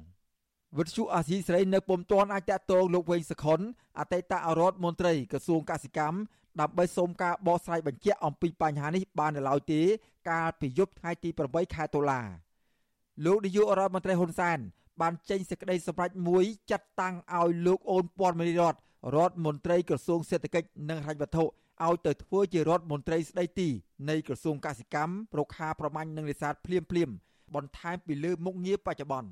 Speaker 11: វិទ្យុអាស៊ីសេរីនៅពុំទាន់អាចតាក់ទងលោកវែងសខុនអតីតរដ្ឋមន្ត្រីក្រសួងកសិកម្មដើម្បីសូមការបកស្រាយបញ្ជាក់អំពីបញ្ហានេះបាននៅឡើយទេ កាលពីយប់ថ្ងៃទី8ខែតុលាលោកនាយករដ្ឋមន្ត្រីហ៊ុនសែនបានចេញសេចក្តីសម្រេចមួយចាត់តាំងឲ្យលោកអូនពាន់មនីរដ្ឋរដ្ឋមន្ត្រីក្រសួងសេដ្ឋកិច្ចនិងហិរញ្ញវត្ថុឲ្យទៅធ្វើជារដ្ឋមន្ត្រីស្ដីទីនៃក្រសួងកសិកម្មរុក្ខាប្រមាញ់និងនេសាទភ្លាមភ្លាម បន្ថែមពីលើមុខងារបច្ចុប្បន្ន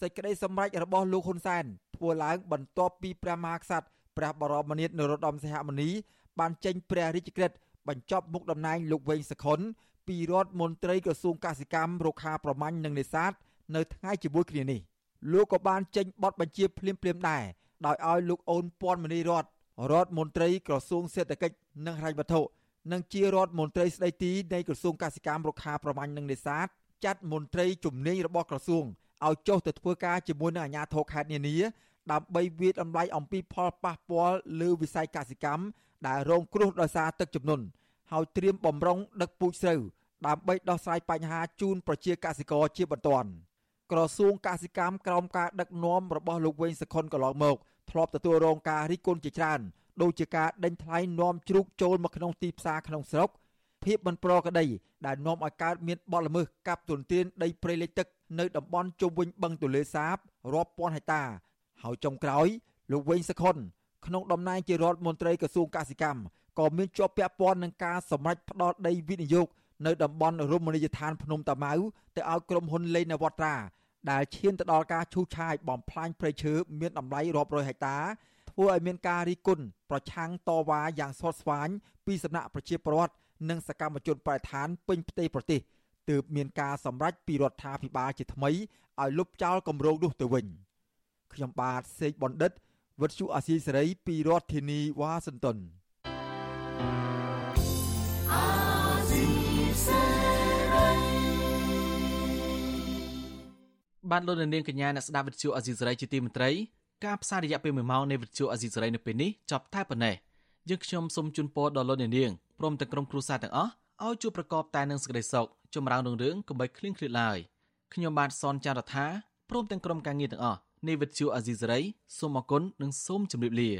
Speaker 11: សេចក្តីសម្រេចរបស់លោកហ៊ុនសែនធ្វើឡើងបន្ទាប់ពីព្រះមហាក្សត្រព្រះបរមនាថនរោត្តមសីហមុនី បានចេញព្រះរាជក្រឹត្យបញ្ចប់មុខតំណែងលោកវែងសខុនពីរដ្ឋមន្ត្រីក្រសួងកសិកម្មរុក្ខាប្រមាញ់និងនេសាទនៅថ្ងៃជាមួយគ្នានេះលោកក៏បានចេញបទបញ្ជាភ្លាមភ្លាមដែរដោយឲ្យលោកអូនពាន់មនីរតរដ្ឋមន្ត្រីក្រសួងសេដ្ឋកិច្ចនិងហិរញ្ញវត្ថុនិងជារដ្ឋមន្ត្រីស្ដីទីនៃក្រសួងកសិកម្មរុក្ខាប្រមាញ់និងនេសាទ ចាត់មន្ត្រីជំនាញរបស់ក្រសួងឲ្យចុះទៅធ្វើការជាមួយនឹងអាជ្ញាធរខេត្តនានាដើម្បីវិតម្លៃអំពីផលប៉ះពាល់លើវិស័យកសិកម្មដែលរងគ្រោះដោយសារទឹកជំនន់ហើយត្រៀមបំរុងដឹកពូជស្រូវដើម្បីដោះស្រាយបញ្ហាជូនប្រជាកសិករជាបន្ទាន់ក្រសួងកសិកម្មក្រោមការដឹកនាំរបស់លោកវែងសខុនកន្លងមកធ្លាប់ទទួលរងការរិះគន់ជាច្រើនដូចជាការដេញថ្លៃនាំជ្រូកចូលមកក្នុងទីផ្សារក្នុងស្រុក ភាពមិនប្រក្រតីដែលនាំឲ្យកើតមានបទល្មើសកាប់ទុនទានដីព្រៃលិចទឹកនៅតំបន់ជុំវិញបឹងទលេសាបរាប់ពាន់ហិកតា ហើយចុងក្រោយលោកវែងសខុនក្នុងតំណែងជារដ្ឋមន្ត្រីក្រសួងកសិកម្មក៏មានជាប់ពាក់ព័ន្ធនឹងការសម្រេចផ្ដោតដីវិនិយោគនៅតំបន់រមណីយដ្ឋានភ្នំតាម៉ៅទៅឲ្យក្រុមហ៊ុនលេងនវត្រាដែលឈានទៅដល់ការឈូសឆាយបំផ្លាញព្រៃឈើមានតម្លៃរាប់រយហិកតាធ្វើឲ្យមានការរីគុណប្រឆាំងតវ៉ាយ៉ាងស្វិតស្វាញពីសំណាក់ប្រជាពលរដ្ឋ និងសកម្មជនបរិស្ថានពេញផ្ទៃប្រទេសទើបមានការសម្រេចពីរដ្ឋាភិបាលជាថ្មីឲ្យលុបចោលគម្រោងនោះទៅវិញខ្ញុំបាទសេកបណ្ឌិតវិទ្យុអាស៊ីសេរីពីរដ្ឋធានីវ៉ាស៊ីនតោន
Speaker 4: បានលោកនាងកញ្ញាអ្នកស្ដាប់វិទ្យុអាស៊ីសេរីជាទីមេត្រីការផ្សាយរយៈពេល1ម៉ោងនៃវិទ្យុអាស៊ីសេរីនៅពេលនេះចប់តែប៉ុណ្ណេះយើងខ្ញុំសូមជូនពរដល់លោកនាង ព្រមទាំងក្រុមគ្រួសារទាំងអស់ឲ្យជួបប្រកបតែនឹងសេចក្តីសុខចម្រើនរុងរឿងកុំបីឃ្លៀងឃ្លាតឡើយខ្ញុំបាទសនចាររថាព្រមទាំងក្រុមការងារទាំងអស់នៃវិទ្យុអាស៊ីសេរីសូមអគុណនិងសូមជម្រាបលា